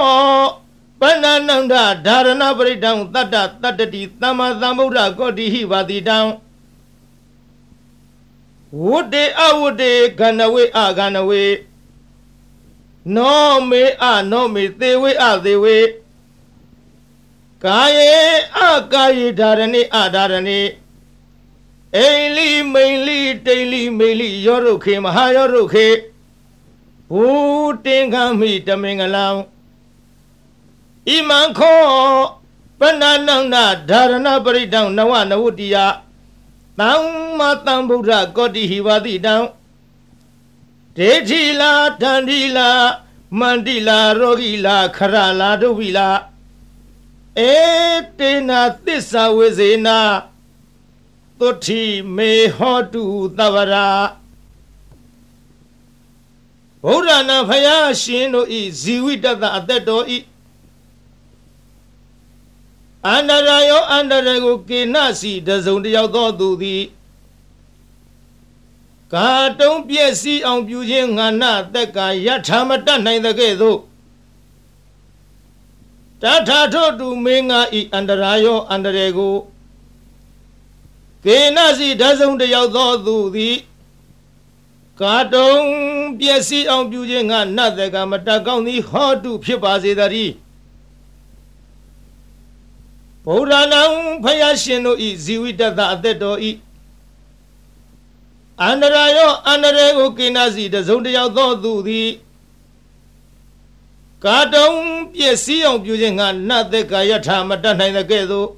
ပဏ္ဏနန္ဒဓာရဏပရိတံတတ္တတတ္တတိသမ္မာသမ္ဗုဒ္ဓကောတိဟိပါတိတံဝုတေအဝုတေခန္ဓဝေအခန္ဓဝေနောမေအနောမေသေဝေအသေဝေကာယေအကာယေဓာရဏိအဓာရဏိအိလိမိန်လိတိန်လိမိန်လိယောရုခေမဟာယောရုခေဘူတင်ခံမိတမင်္ဂလံ ဣမံခောပဏ္ဏနန္ဒဓာရဏပရိတံနဝနဝတိယသမ္မာသမ္ဗုဒ္ဓကောတိဟိဝတိတံဒေဋ္ဌိလာတန္တိလာမန္တိလာရောဂီလာခရလာဒုဝိလာဧတေနာသစ္စာဝေဇေနာသုတိမေဟောတုသဗ္ဗရာဗုဒ္ဓနာဖယားရှင်တို့ဤဇီဝိတတအသက်တော်ဤ အန္တရာယောအန္တရကိုကေနစီတစုံတယောက်သောသူသည်ကာတုံးပြည့်စည်အောင်ပြုခြင်းငါနတက်ကယထာမတတ်နိုင်တဲ့ကဲ့သို့တထာထောတုမင်းငါဤအန္တရာယောအန္တရေကိုကေနစီတစုံတယောက်သောသူသည်ကာတုံးပြည့်စည်အောင်ပြုခြင်းငါနတက်ကမတတ်ကောင်းသည်ဟောတုဖြစ်ပါစေတည်း ဗုဒ္ဓနာဖယားရှင်တို့ဤဇီဝိတတအသက်တော်ဤအန္တရာယောအန္တရေကိုကိနာစီတစုံတယောက်သောသူသည်ကာတုံပြည့်စည်အောင်ပြုခြင်းငါနတ်သက်ကာယထာမတတ်နိုင်တဲ့ကဲ့သို့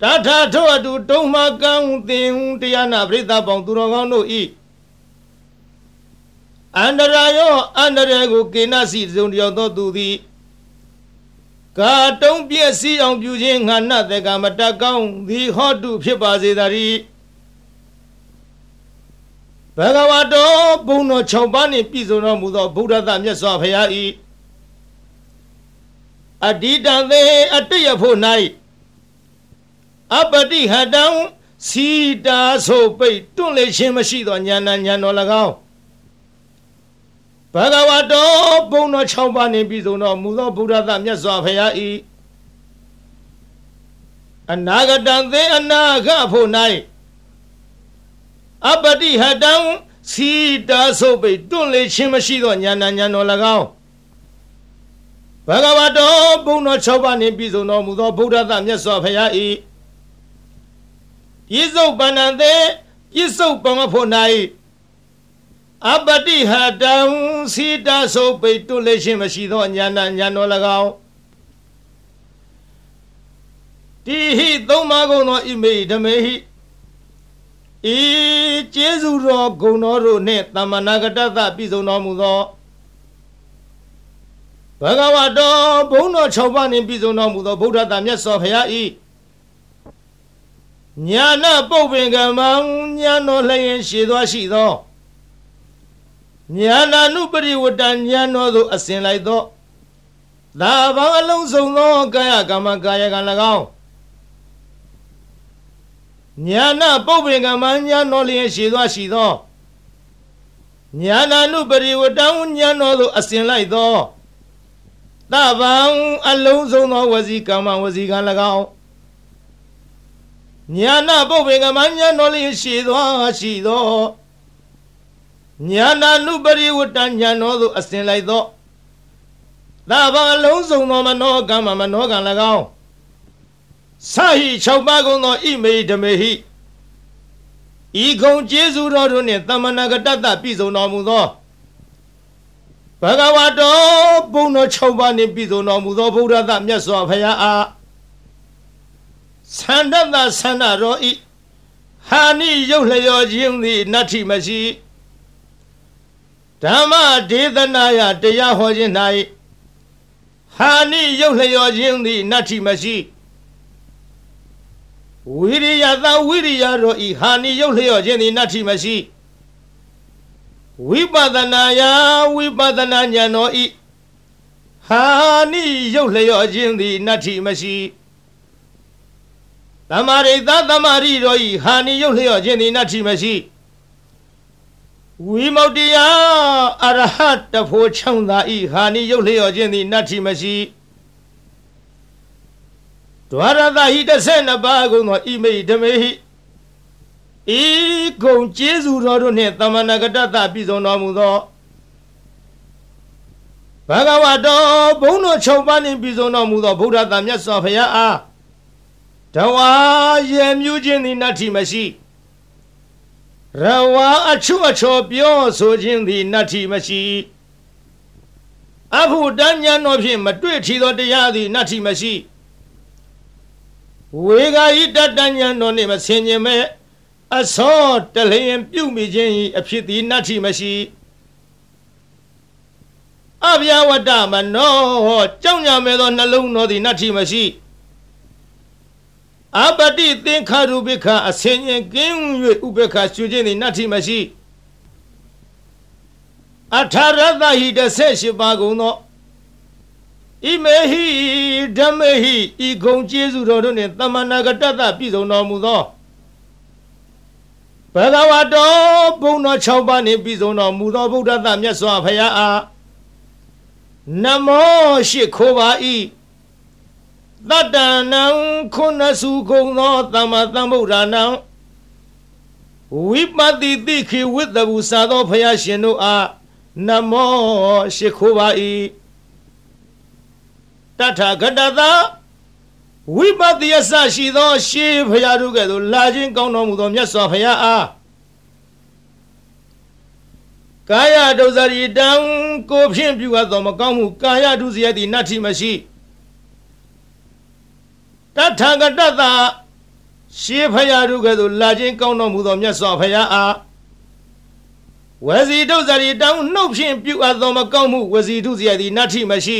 တထာထောအတူတုံးမကံသင်တရားနာပရိသတ်ပေါင်းသူတော်ကောင်းတို့ဤအန္တရာယောအန္တရေကိုကိနာစီတစုံတယောက်သောသူသည် ကာတုံးပြည့်စည်အောင်ပြုခြင်းငါနတ်သက်ကာမတတ်ကောင်းသည်ဟောတုဖြစ်ပါစေတည်းဘဂဝတောဘုံတော်6ပါးနှင့်ပြည့်စုံတော်မူသောဗုဒ္ဓသမြတ်စွာဘုရား၏အတ္တိတံသေအတ္တယဖို့၌အပတိဟတံစီတာဆိုပိတ်တွန့်လေခြင်းမရှိသောဉာဏ်ဉာဏ်တော်၎င်း ဘဂဝတောဘုံတော်6ပါးနှင့်ပြည့်စုံတော်မူသောဗုဒ္ဓသမြတ်စွာဘုရား၏အနာဂတံသေအနာဂဖို့၌အပတိဟတံစီတာဆုပ်ပိတွန့်လေခြင်းမရှိသောဉာဏ်ဉာဏ်တော်၎င်းဘဂဝတောဘုံတော်6ပါးနှင့်ပြည့်စုံတော်မူသောဗုဒ္ဓသမြတ်စွာဘုရား၏ပြစ္ဆုတ်ပန္နသေပြစ္ဆုတ်ပံဖို့၌ အပတိဟတံစီတာဆုပ်ပိတွန့်လေခြင်းမရှိသောဉာဏ်ဉာဏ်တော်၎င်းတိဟိသုံးပါးကုန်သောဣမေဓမေဟိဤကျေးဇူးတော်ဂုဏ်တော်တို့နှင့်တမ္မနာကတ္တသပြည့်စုံတော်မူသောဘဂဝတောဘုန်းတော်6ပါးနှင့်ပြည့်စုံတော်မူသောဗုဒ္ဓတာမြတ်စွာဘုရားဤညာနာပုပ္ပင်ကမံညာတော်လျင်ရှည်သောရှိသော ညာနာနုပရိဝတ္တညာတော်သို့အစဉ်လိုက်သောသာဘာအလုံးစုံသောကာယကမ္မကာယကံ၎င်းညာနာပုပ္ပင်ကမညာတော်လျင်ရှိသောရှိသောညာနာနုပရိဝတံညာတော်သို့အစဉ်လိုက်သောသဗံအလုံးစုံသောဝစီကမ္မဝစီကံ၎င်းညာနာပုပ္ပင်ကမညာတော်လျင်ရှိသောရှိသော ညာနာနုပရိဝတံညာတော်သို့အစဉ်လိုက်သောသဗံအလုံးစုံသောမနောကမ္မမနောကံ၎င်းဆဟိ6ပါးကုန်သောဣမေဓမေဟိဤကုံကျေးဇူးတော်တို့နှင့်တမနာကတ္တပြည့်စုံတော်မူသောဘဂဝတောဘုံတော်6ပါးနှင့်ပြည့်စုံတော်မူသောဗုဒ္ဓသမြတ်စွာဘုရားအားသန္တတသန္တရောဤဟာနိရုပ်လျော်ခြင်းသည်နတ္ထိမရှိ ဓမ္မဒေသနာယတရားဟောခြင်း၌ဟာနိရုပ်လျော်ခြင်းသည်နတ္ထိမရှိဝိရိယသာဝိရိယတို့ဤဟာနိယုတ်လျော့ခြင်းသည်နတ္ထိမရှိဝိပဿနာယဝိပဿနာဉာဏ်တော်ဤဟာနိယုတ်လျော့ခြင်းသည်နတ္ထိမရှိတမာရိသတမာရိတော်ဤဟာနိယုတ်လျော့ခြင်းသည်နတ္ထိမရှိ ဝိမု ക്തി ယအရဟတဖို့ချောင်းသာဤဟာနိယုတ်လျော့ခြင်းသည်နတ္ထိမရှိဒွါရသဟိတဆေနပါကုံသောဣမိဓမေဟိဤကုံကျေးဇူးတော်တို့နှင့်သမဏဂတတပြည်စုံတော်မူသောဘဂဝတောဘုန်းတော်၆ပါးနှင့်ပြည်စုံတော်မူသောဗုဒ္ဓသာမြတ်စွာဘုရားအားတဝါရေမြူးခြင်းသည်နတ္ထိမရှိ ရဝါအချွတ်အချော်ပြောဆိုခြင်းသည်နတ်ထီမရှိအဖုတဉ္ဇဏ်တော်ဖြင့်မတွေ့ထီသောတရားသည်နတ်ထီမရှိဝေဂာယိတတဉ္ဇဏ်တော်နှင့်မဆင်ခြင်မဲ့အသောတလျင်ပြုမိခြင်း၏အဖြစ်သည်နတ်ထီမရှိအဗျာဝတ္တမနောကြောင့်ညာမဲ့သောနှလုံးတော်သည်နတ်ထီမရှိ အပတိသင်္ခါရုပိခအစင်ရင်ကင်း၍ဥပေက္ခရှုခြင်းသည်နတ္ထိမရှိအထာရတဟိတဆက်ရှိပါကုန်သောဣမေဟိဓမ္မေဟိဤကုံကျေးဇူးတော်တို့နှင့်တမနာကတ္တပြည့်စုံတော်မူသောဘဂဝတောဘုံတော်၆ပါးနှင့်ပြည့်စုံတော်မူသောဗုဒ္ဓသမြတ်စွာဘုရားအားနမောရှိခိုးပါ၏ တတ္တနံခုနစုကုံသောသမ္မာသမ္ဗုဒ္ဓနာဝိပတိတိခိဝိတ္တဘူစာသောဘုရားရှင်တို့အားနမောရှိခိုးပါ၏တထာဂတသာဝိပတိယဆရှိသောရှေးဘုရားတို့ကဲ့သို့လာခြင်းကောင်းတော်မူသောမြတ်စွာဘုရားအားကာယဒုစရိတံကိုဖြင့်ပြုအပ်သောမကောင်းမှုကာယဒုစရိုက်သည်နတ္ထိမရှိ တထာဂတသာရှေးဖရာတို့ကဲ့သို့လာခြင်းကောင်းတော်မူသောမြတ်စွာဘုရားအားဝစီဒုစရိတံနှုတ်ဖြင့်ပြုအပ်သောမကောင်းမှုဝစီဒုစရိုက်သည်နတ္ထိမရှိ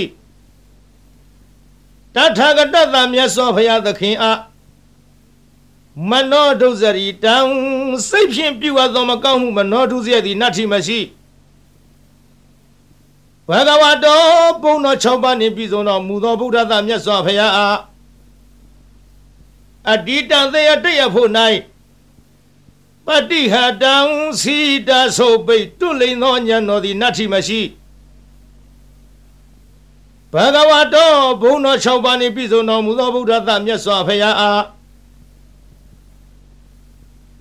တထာဂတသာမြတ်စွာဘုရားသခင်အားမနောဒုစရိတံစိတ်ဖြင့်ပြုအပ်သောမကောင်းမှုမနောဒုစရိုက်သည်နတ္ထိမရှိဘဂဝတောဘုံတော်၆ပါးနှင့်ပြည်စုံတော်မူသောဗုဒ္ဓသာမြတ်စွာဘုရားအား အတ္တိတံသေယတရဖို့၌ပတိဟတံစီတဆိုပိတ်တွလိန်သောဉာဏ်တော်သည်နတ္ထိမရှိဘဂဝတောဘုံတော်၆ပါးနှင့်ပြည်စုံတော်မူသောဗုဒ္ဓသာမြတ်စွာဘုရားအား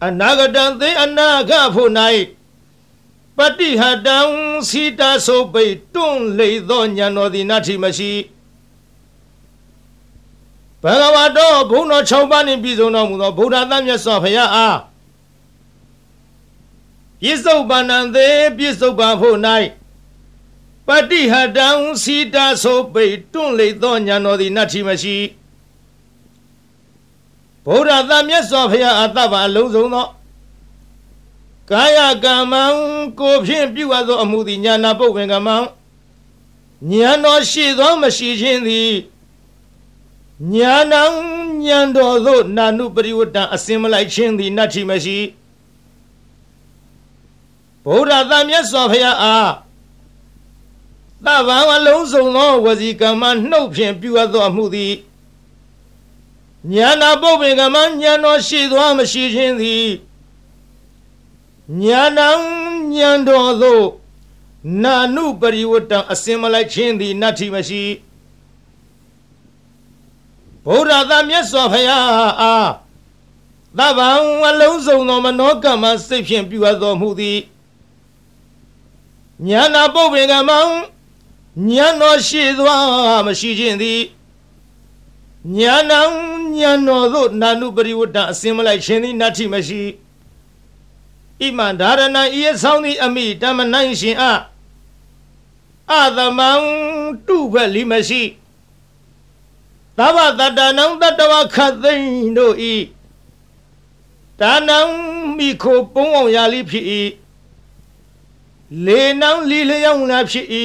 အနာဂတံသေအနာဂဖို့၌ပတိဟတံစီတာဆိုပိတ်တွန့်လေသောဉာဏ်တော်သည်နတ္ထိမရှိ ဘဂဝါတော်ဘုန်းတော်၆ပါးနှင့်ပြည့်စုံတော်မူသောဗုဒ္ဓသမြတ်စွာဘုရားအားပြစ္ဆုတ်ပန္နံသေးပြစ္ဆုတ်ပါဖို့၌ပတိဟတံစီတာဆိုပိတ်တွန့်လေသောဉာဏ်တော်သည်နတ္ထိမရှိဗုဒ္ဓသမြတ်စွာဘုရားအတ္တပါအလုံးစုံသောကာယကမ္မံကိုဖြင့်ပြုအပ်သောအမှုသည်ညာနာပုတ်ဝင်ကမ္မံဉာဏ်တော်ရှိသောမရှိခြင်းသည် ညာနံဉာဏ်တော်သို့နာနုပရိဝတ္တအစင်မလိုက်ခြင်းသည်နတ္ထိမရှိဗုဒ္ဓသာမြတ်စွာဘုရားအားသဗ္ဗံအလုံးစုံသောဝစီကမ္မနှုတ်ဖြင့်ပြုအပ်သောအမှုသည်ညာနာပုတ်ပင်ကမ္မဉာဏ်တော်ရှိသောမရှိခြင်းသည်ညာနံဉာဏ်တော်သို့နာနုပရိဝတ္တအစင်မလိုက်ခြင်းသည်နတ္ထိမရှိ ဗုဒ္ဓသာမြတ်စွာဘုရားအားသဗ္ဗံအလုံးစုံသောမနောကမ္မစိတ်ဖြင့်ပြုအပ်တော်မူသည်ညာနာပုပ္ပေကမံဉာဏ်တော်ရှိသွားမရှိခြင်းသည်ညာနံဉာဏ်တော်သို့နာနုပရိဝတ္တအစင်မလိုက်ခြင်းသည်နတ္ထိမရှိဣမံဒါရဏဤအဆောင်သည်အမိတမနိုင်ရှင်အအသမံတုဖက်လီမရှိ သဗ္ဗတတနံတတဝခသိမ့်တို့ဤဒါနံမိခိုပုံအောင်ရာလိဖြစ်၏လေနံလီလျောင်းလာဖြစ်၏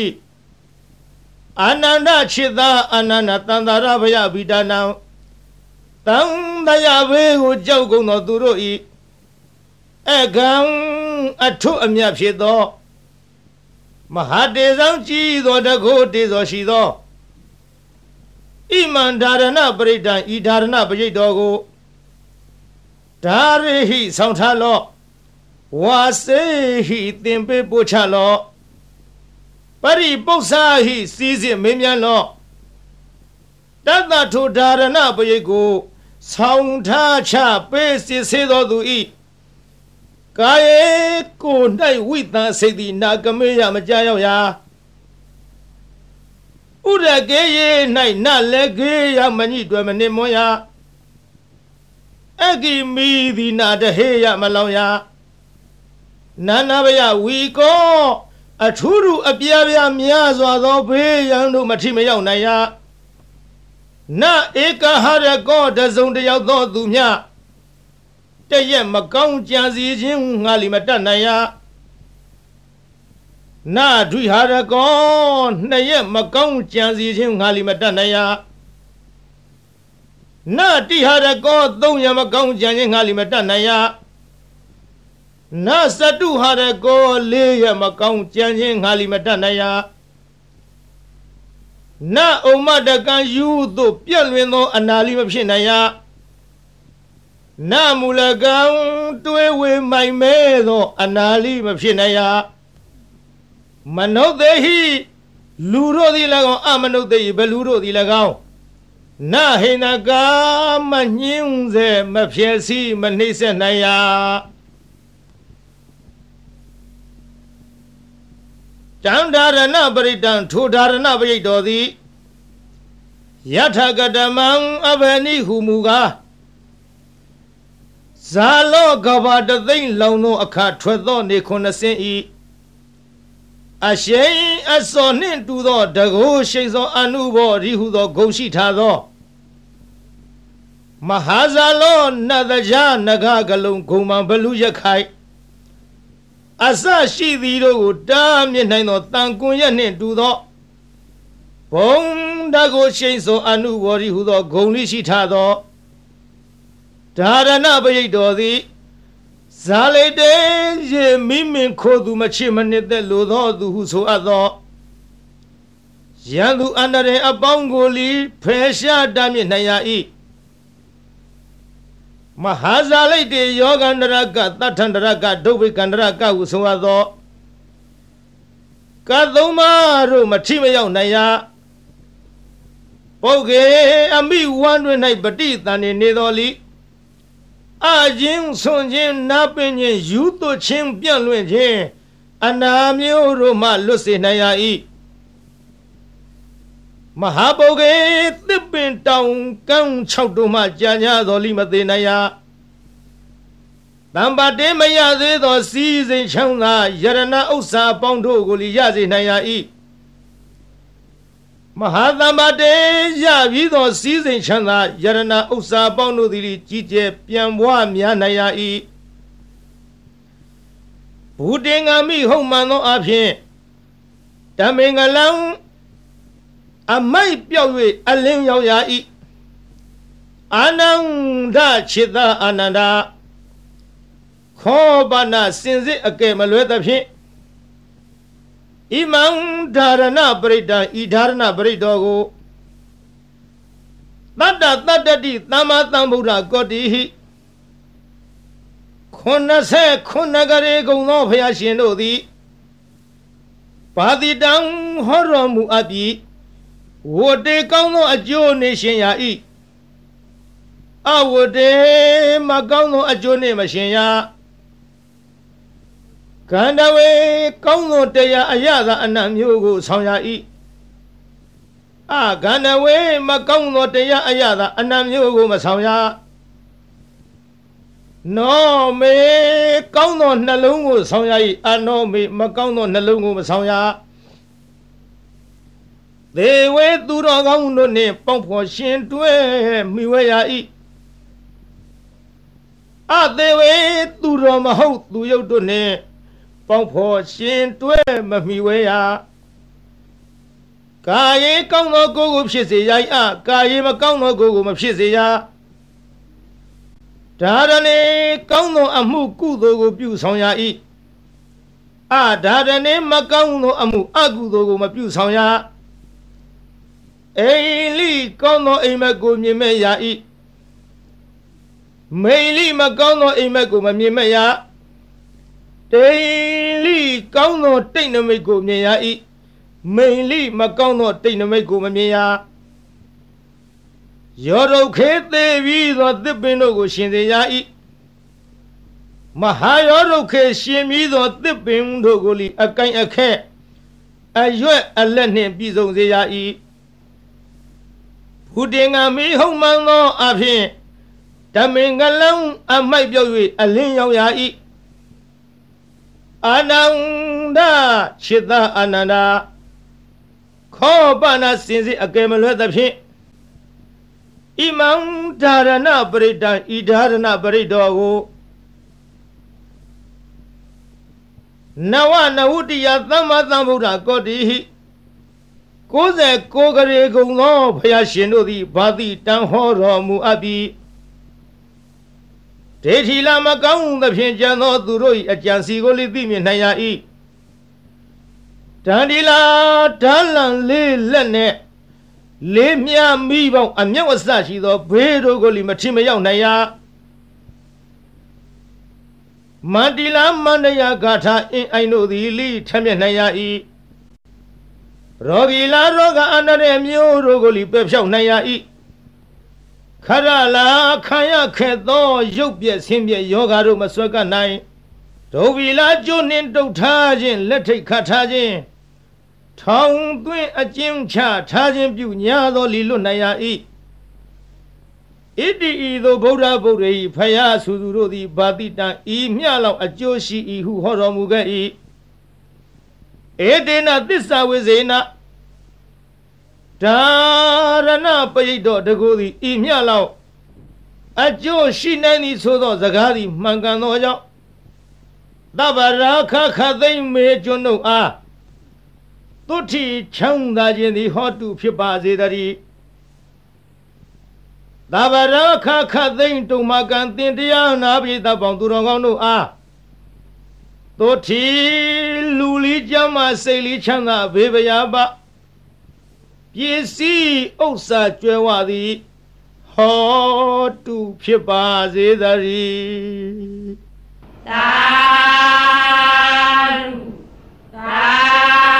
အာနန္ဒချစ်သာအာနန္ဒတန္တာရဘယဗိဒါနံတံတယဘေကိုကြောက်ကုန်သောသူတို့ဤအကံအထုအမြတ်ဖြစ်သော မဟာတေဇံကြည်သောတကုတေဇောရှိသော ဣမန္ဓာရဏပရိဒံဤဓာရဏပရိတ်တော်ကိုဒါရိဟိဆောင်ထားလော့ဝါစေဟိသင်ပေးပို့ချလော့ပရိပု္ပ္ပာဟိစီစဉ်မင်းမြန်းလော့တတ္တထုဒါရဏပရိတ်ကိုဆောင်ထားချပေးစစ်ဆေးတော်သူဤကာယေကို၌ဝိတံစိတ်သည်နာကမေယမကြရောက်ရာ ဥရကေယေ၌နလည်းကေယမညိတွယ်မနစ်မွန်ရာအဂိမီသည်နာတဟေယမလောင်ရာနာနာဘယဝီကောအထူးထူအပြားပြားများစွာသောဘေးရန်တို့မထိမရောက်နိုင်ရာနဧကဟရကောတစုံတယောက်သောသူမြတရက်မကောင်းကြံစီခြင်းငါလီမတတ်နိုင်ရာ နာဒွိဟာရကောနှစ်ရက်မကောင်းကြံစီခြင်းငါလီမတတ်နိုင်ရာနာတိဟာရကောသုံးရက်မကောင်းကြံခြင်းငါလီမတတ်နိုင်ရာနာစတုဟာရကောလေးရက်မကောင်းကြံခြင်းငါလီမတတ်နိုင်ရာနအုံမတကံယူသို့ပြက်လွင်သော အနာလီမဖြစ်နိုင်ရာနမူလကံတွေးဝေမိုင်မဲသော အနာလီမဖြစ်နိုင်ရာ မနုဿေဟိလူတို့သည်၎င်းအမနုဿေဟိဘလူတို့သည်၎င်းနဟိနကာမညင်းစေမဖြစ်စီမနှိမ့်ဆက်နိုင်ရာတံဒါရဏပရိတံထိုဒါရဏပရိတ်တော်သည်ယထကတမံအဘနိဟုမူကားဇာလောကဘာတသိမ့်လောင်သောအခါထွက်သောနေခုနှစ်စင်းဤ အရှိန်အစောနှင့်တူသောတကိုးရှိန်သောအနုဘောရိဟုသောဂုံရှိထားသောမဟာဇာလောနတ်တကြားနဂကလုံးဂုံမံဘလူရခိုင်အစရှိသည်တို့ကိုတားမြစ်နိုင်သောတန်ကွန်ရက်နှင့်တူသောဘုံတကိုရှိန်သောအနုဝရီဟုသောဂုံလိရှိထားသောဒါရဏပရိတ်တော်သည် ဇာလေတေရေမိမင်ခိုသူမချစ်မနစ်သက်လိုသောသူဟုဆိုအပ်သောရန်သူအန္တရာယ်အပေါင်းကိုလီဖယ်ရှားတမ်းမြစ်နိုင်ရ၏မဟာဇာလိတ်တေယောဂန္တရကတထန္တရကဒုဗ္ဗေကန္တရကဟုဆိုအပ်သောကသုံးပါးတို့မထိမရောက်နိုင်ရပုဂ္ဂေအမိဝမ်းတွင်၌ပဋိသန္ဓေနေတော်လီ အချင်းဆွန်ခြင်းနာပင်ခြင်းယူသွခြင်းပြန့်လွင့်ခြင်းအနာမျိုးတို့မှလွတ်စေနိုင်ရ၏မဟာပုဂ္ဂေသစ်ပင်တောင်ကန်း၆တို့မှကြာညာတော်လိမသေးနိုင်ရတံပါတေမရသေးသော စီးစိမ်ချောင်းသာယရဏဥစ္စာပေါင်းတို့ကိုလရစေနိုင်ရ၏ မဟာသမ္ပါတေရပြီးသောစီးစိမ်ချမ်းသာယရဏဥစ္စာပေါင်းတို့သည်ကြီးကျယ်ပြန်ပွားများနိုင်ရ၏ဘူတင်္ဂမိဟုတ်မှန်သောအဖြစ်ဓမ္မင်္ဂလံအမိုက်ပြောက်၍အလင်းရောက်ရ၏အာနန္ဒခြေသာအာနန္ဒာခောပနာစင်စစ်အကဲမလွဲသဖြင့် ဣမံဓာရဏပရိဒံဤဓာရဏပရိတောကိုတတ္တတတ္တတိသမ္မာသမ္ဗုဒ္ဓကောတိဟိခုနှစ်ဆက်ခုနှစ်ကလေးကုံသောဖျားရှင်တို့သည်ပါတိတံဟောတော်မူအပ်ပြီးဝတေကောင်းသောအကျိုးနေရှင်ရာဤအဝတေမကောင်းသောအကျိုးနေမရှင်ရာ ကန္တဝေကောင်းသောတရားအရသာအနတ်မျိုးကိုဆောင်ရ၏အကန္တဝေမကောင်းသောတရားအရသာအနတ်မျိုးကိုမဆောင်ရနောမေကောင်းသောနှလုံးကိုဆောင်ရ၏အနောမေမကောင်းသောနှလုံးကိုမဆောင်ရသေဝေသူတော်ကောင်းတို့နှင့်ပေါင်းဖော်ရှင်တွဲမိဝဲရ၏အသေးဝေသူတော်မဟုတ်သူရုပ်တို့နှင့် ပေါင်းဖော်ရှင်တွဲမမိဝဲရကာယေကောင်းသောကိုယ်ကိုဖြစ်စေရ၏အကာယေမကောင်းသောကိုယ်ကိုမဖြစ်စေရဒါရဏေကောင်းသောအမှုကုသိုလ်ကိုပြုဆောင်ရ၏အဒါရဏေမကောင်းသောအမှုအကုသိုလ်ကိုမပြုဆောင်ရအိလိကောင်းသောအိမ်မက်ကိုမြင်မဲ့ရ၏မိန်လိမကောင်းသောအိမ်မက်ကိုမမြင်မရ တိန်လိကောင်းသောတိတ်နမိတ်ကိုမြင်ရ၏မိန်လိမကောင်းသောတိတ်နမိတ်ကိုမမြင်ရရောဒုခေသေးပြီးသောသစ်ပင်တို့ကိုရှင်စေရ၏မဟာယောဒုခေရှင်ပြီးသောသစ်ပင်တို့ကိုလီအကိုင်အခက်အရွက်အလက်နှင့်ပြည်စုံစေရ၏ဘုတင်ငါမီဟုံမှန်သောအဖြစ်ဓမင်ကလံအမိုက်ပြောက်၍အလင်းရောက်ရ၏ အာနန္ဒခြေသာအာနန္ဒာခောပနာစင်စစ်အကယ်မလွဲသဖြင့်ဣမံဓာရဏပရိတံဤဓာရဏပရိတော်ကိုနဝနဝုတ္တိယသမ္မာသမ္ဗုဒ္ဓကောတိဟိ69ကရေကုံသောဘုရားရှင်တို့သည်ဘာတိတန်ဟောတော်မူအပ်ပြီး ဒေထီလာမကောင်းသဖြင့်ကြံသောသူတို့၏အကြံစီကိုလိသိမြင်နိုင်ရ၏တန်ဒီလာဓာလံလေးလက်နဲ့လေးမြမိပေါင်းအမျက်အစရှိသောဘေးတို့ကိုလိမထင်မရောက်နိုင်ရမန္တိလာမန္တယာဂါထာအင်းအိုင်တို့သည်လိထမျက်နိုင်ရ၏ရောဂီလာရောဂအန္တရမျိုးတို့ကိုလိပယ်ဖြောက်နိုင်ရ၏ ခရလာခံရခဲ့သောရုပ်ပြက်ဆင်းပြက်ယောဂါတို့မဆွဲကနိုင်ဒုဗီလာကျွနှင်းတုတ်ထားခြင်းလက်ထိတ်ခတ်ထားခြင်းထောင်သွင်းအကျဉ်းချထားခြင်းပြုညာသောလီလွတ်နိုင်ရ၏ဣတိဤသို့ဗုဒ္ဓဗုဒ္ဓ၏ဖယားဆူသူတို့သည်ဗာတိတံဤမြလောက်အကျိုးရှိ၏ဟုဟောတော်မူခဲ့၏ဧတေနသစ္စာဝိဇေန ဒါရဏပရိတ်တော်တကူသည်ဤမြလောက်အကျိုးရှိနိုင်သည်ဆိုသောစကားသည်မှန်ကန်သောကြောင့်တဗ္ဗရာခခသိမ့်မေကျွန်းတို့အားတုထိချမ်းသာခြင်းသည်ဟောတုဖြစ်ပါစေတည်းသဗ္ဗရာခခသိမ့်တုံမကံတင်တရားနာပိသပေါင်းသူတော်ကောင်းတို့အားတုထိလူလီကြမ်းမှစိတ်လီချမ်းသာဘေးပရာပါ ပစ္စည်းဥစ္စာကျွဲဝသည်ဟောတုဖြစ်ပါစေသတည်းသာဓုသာ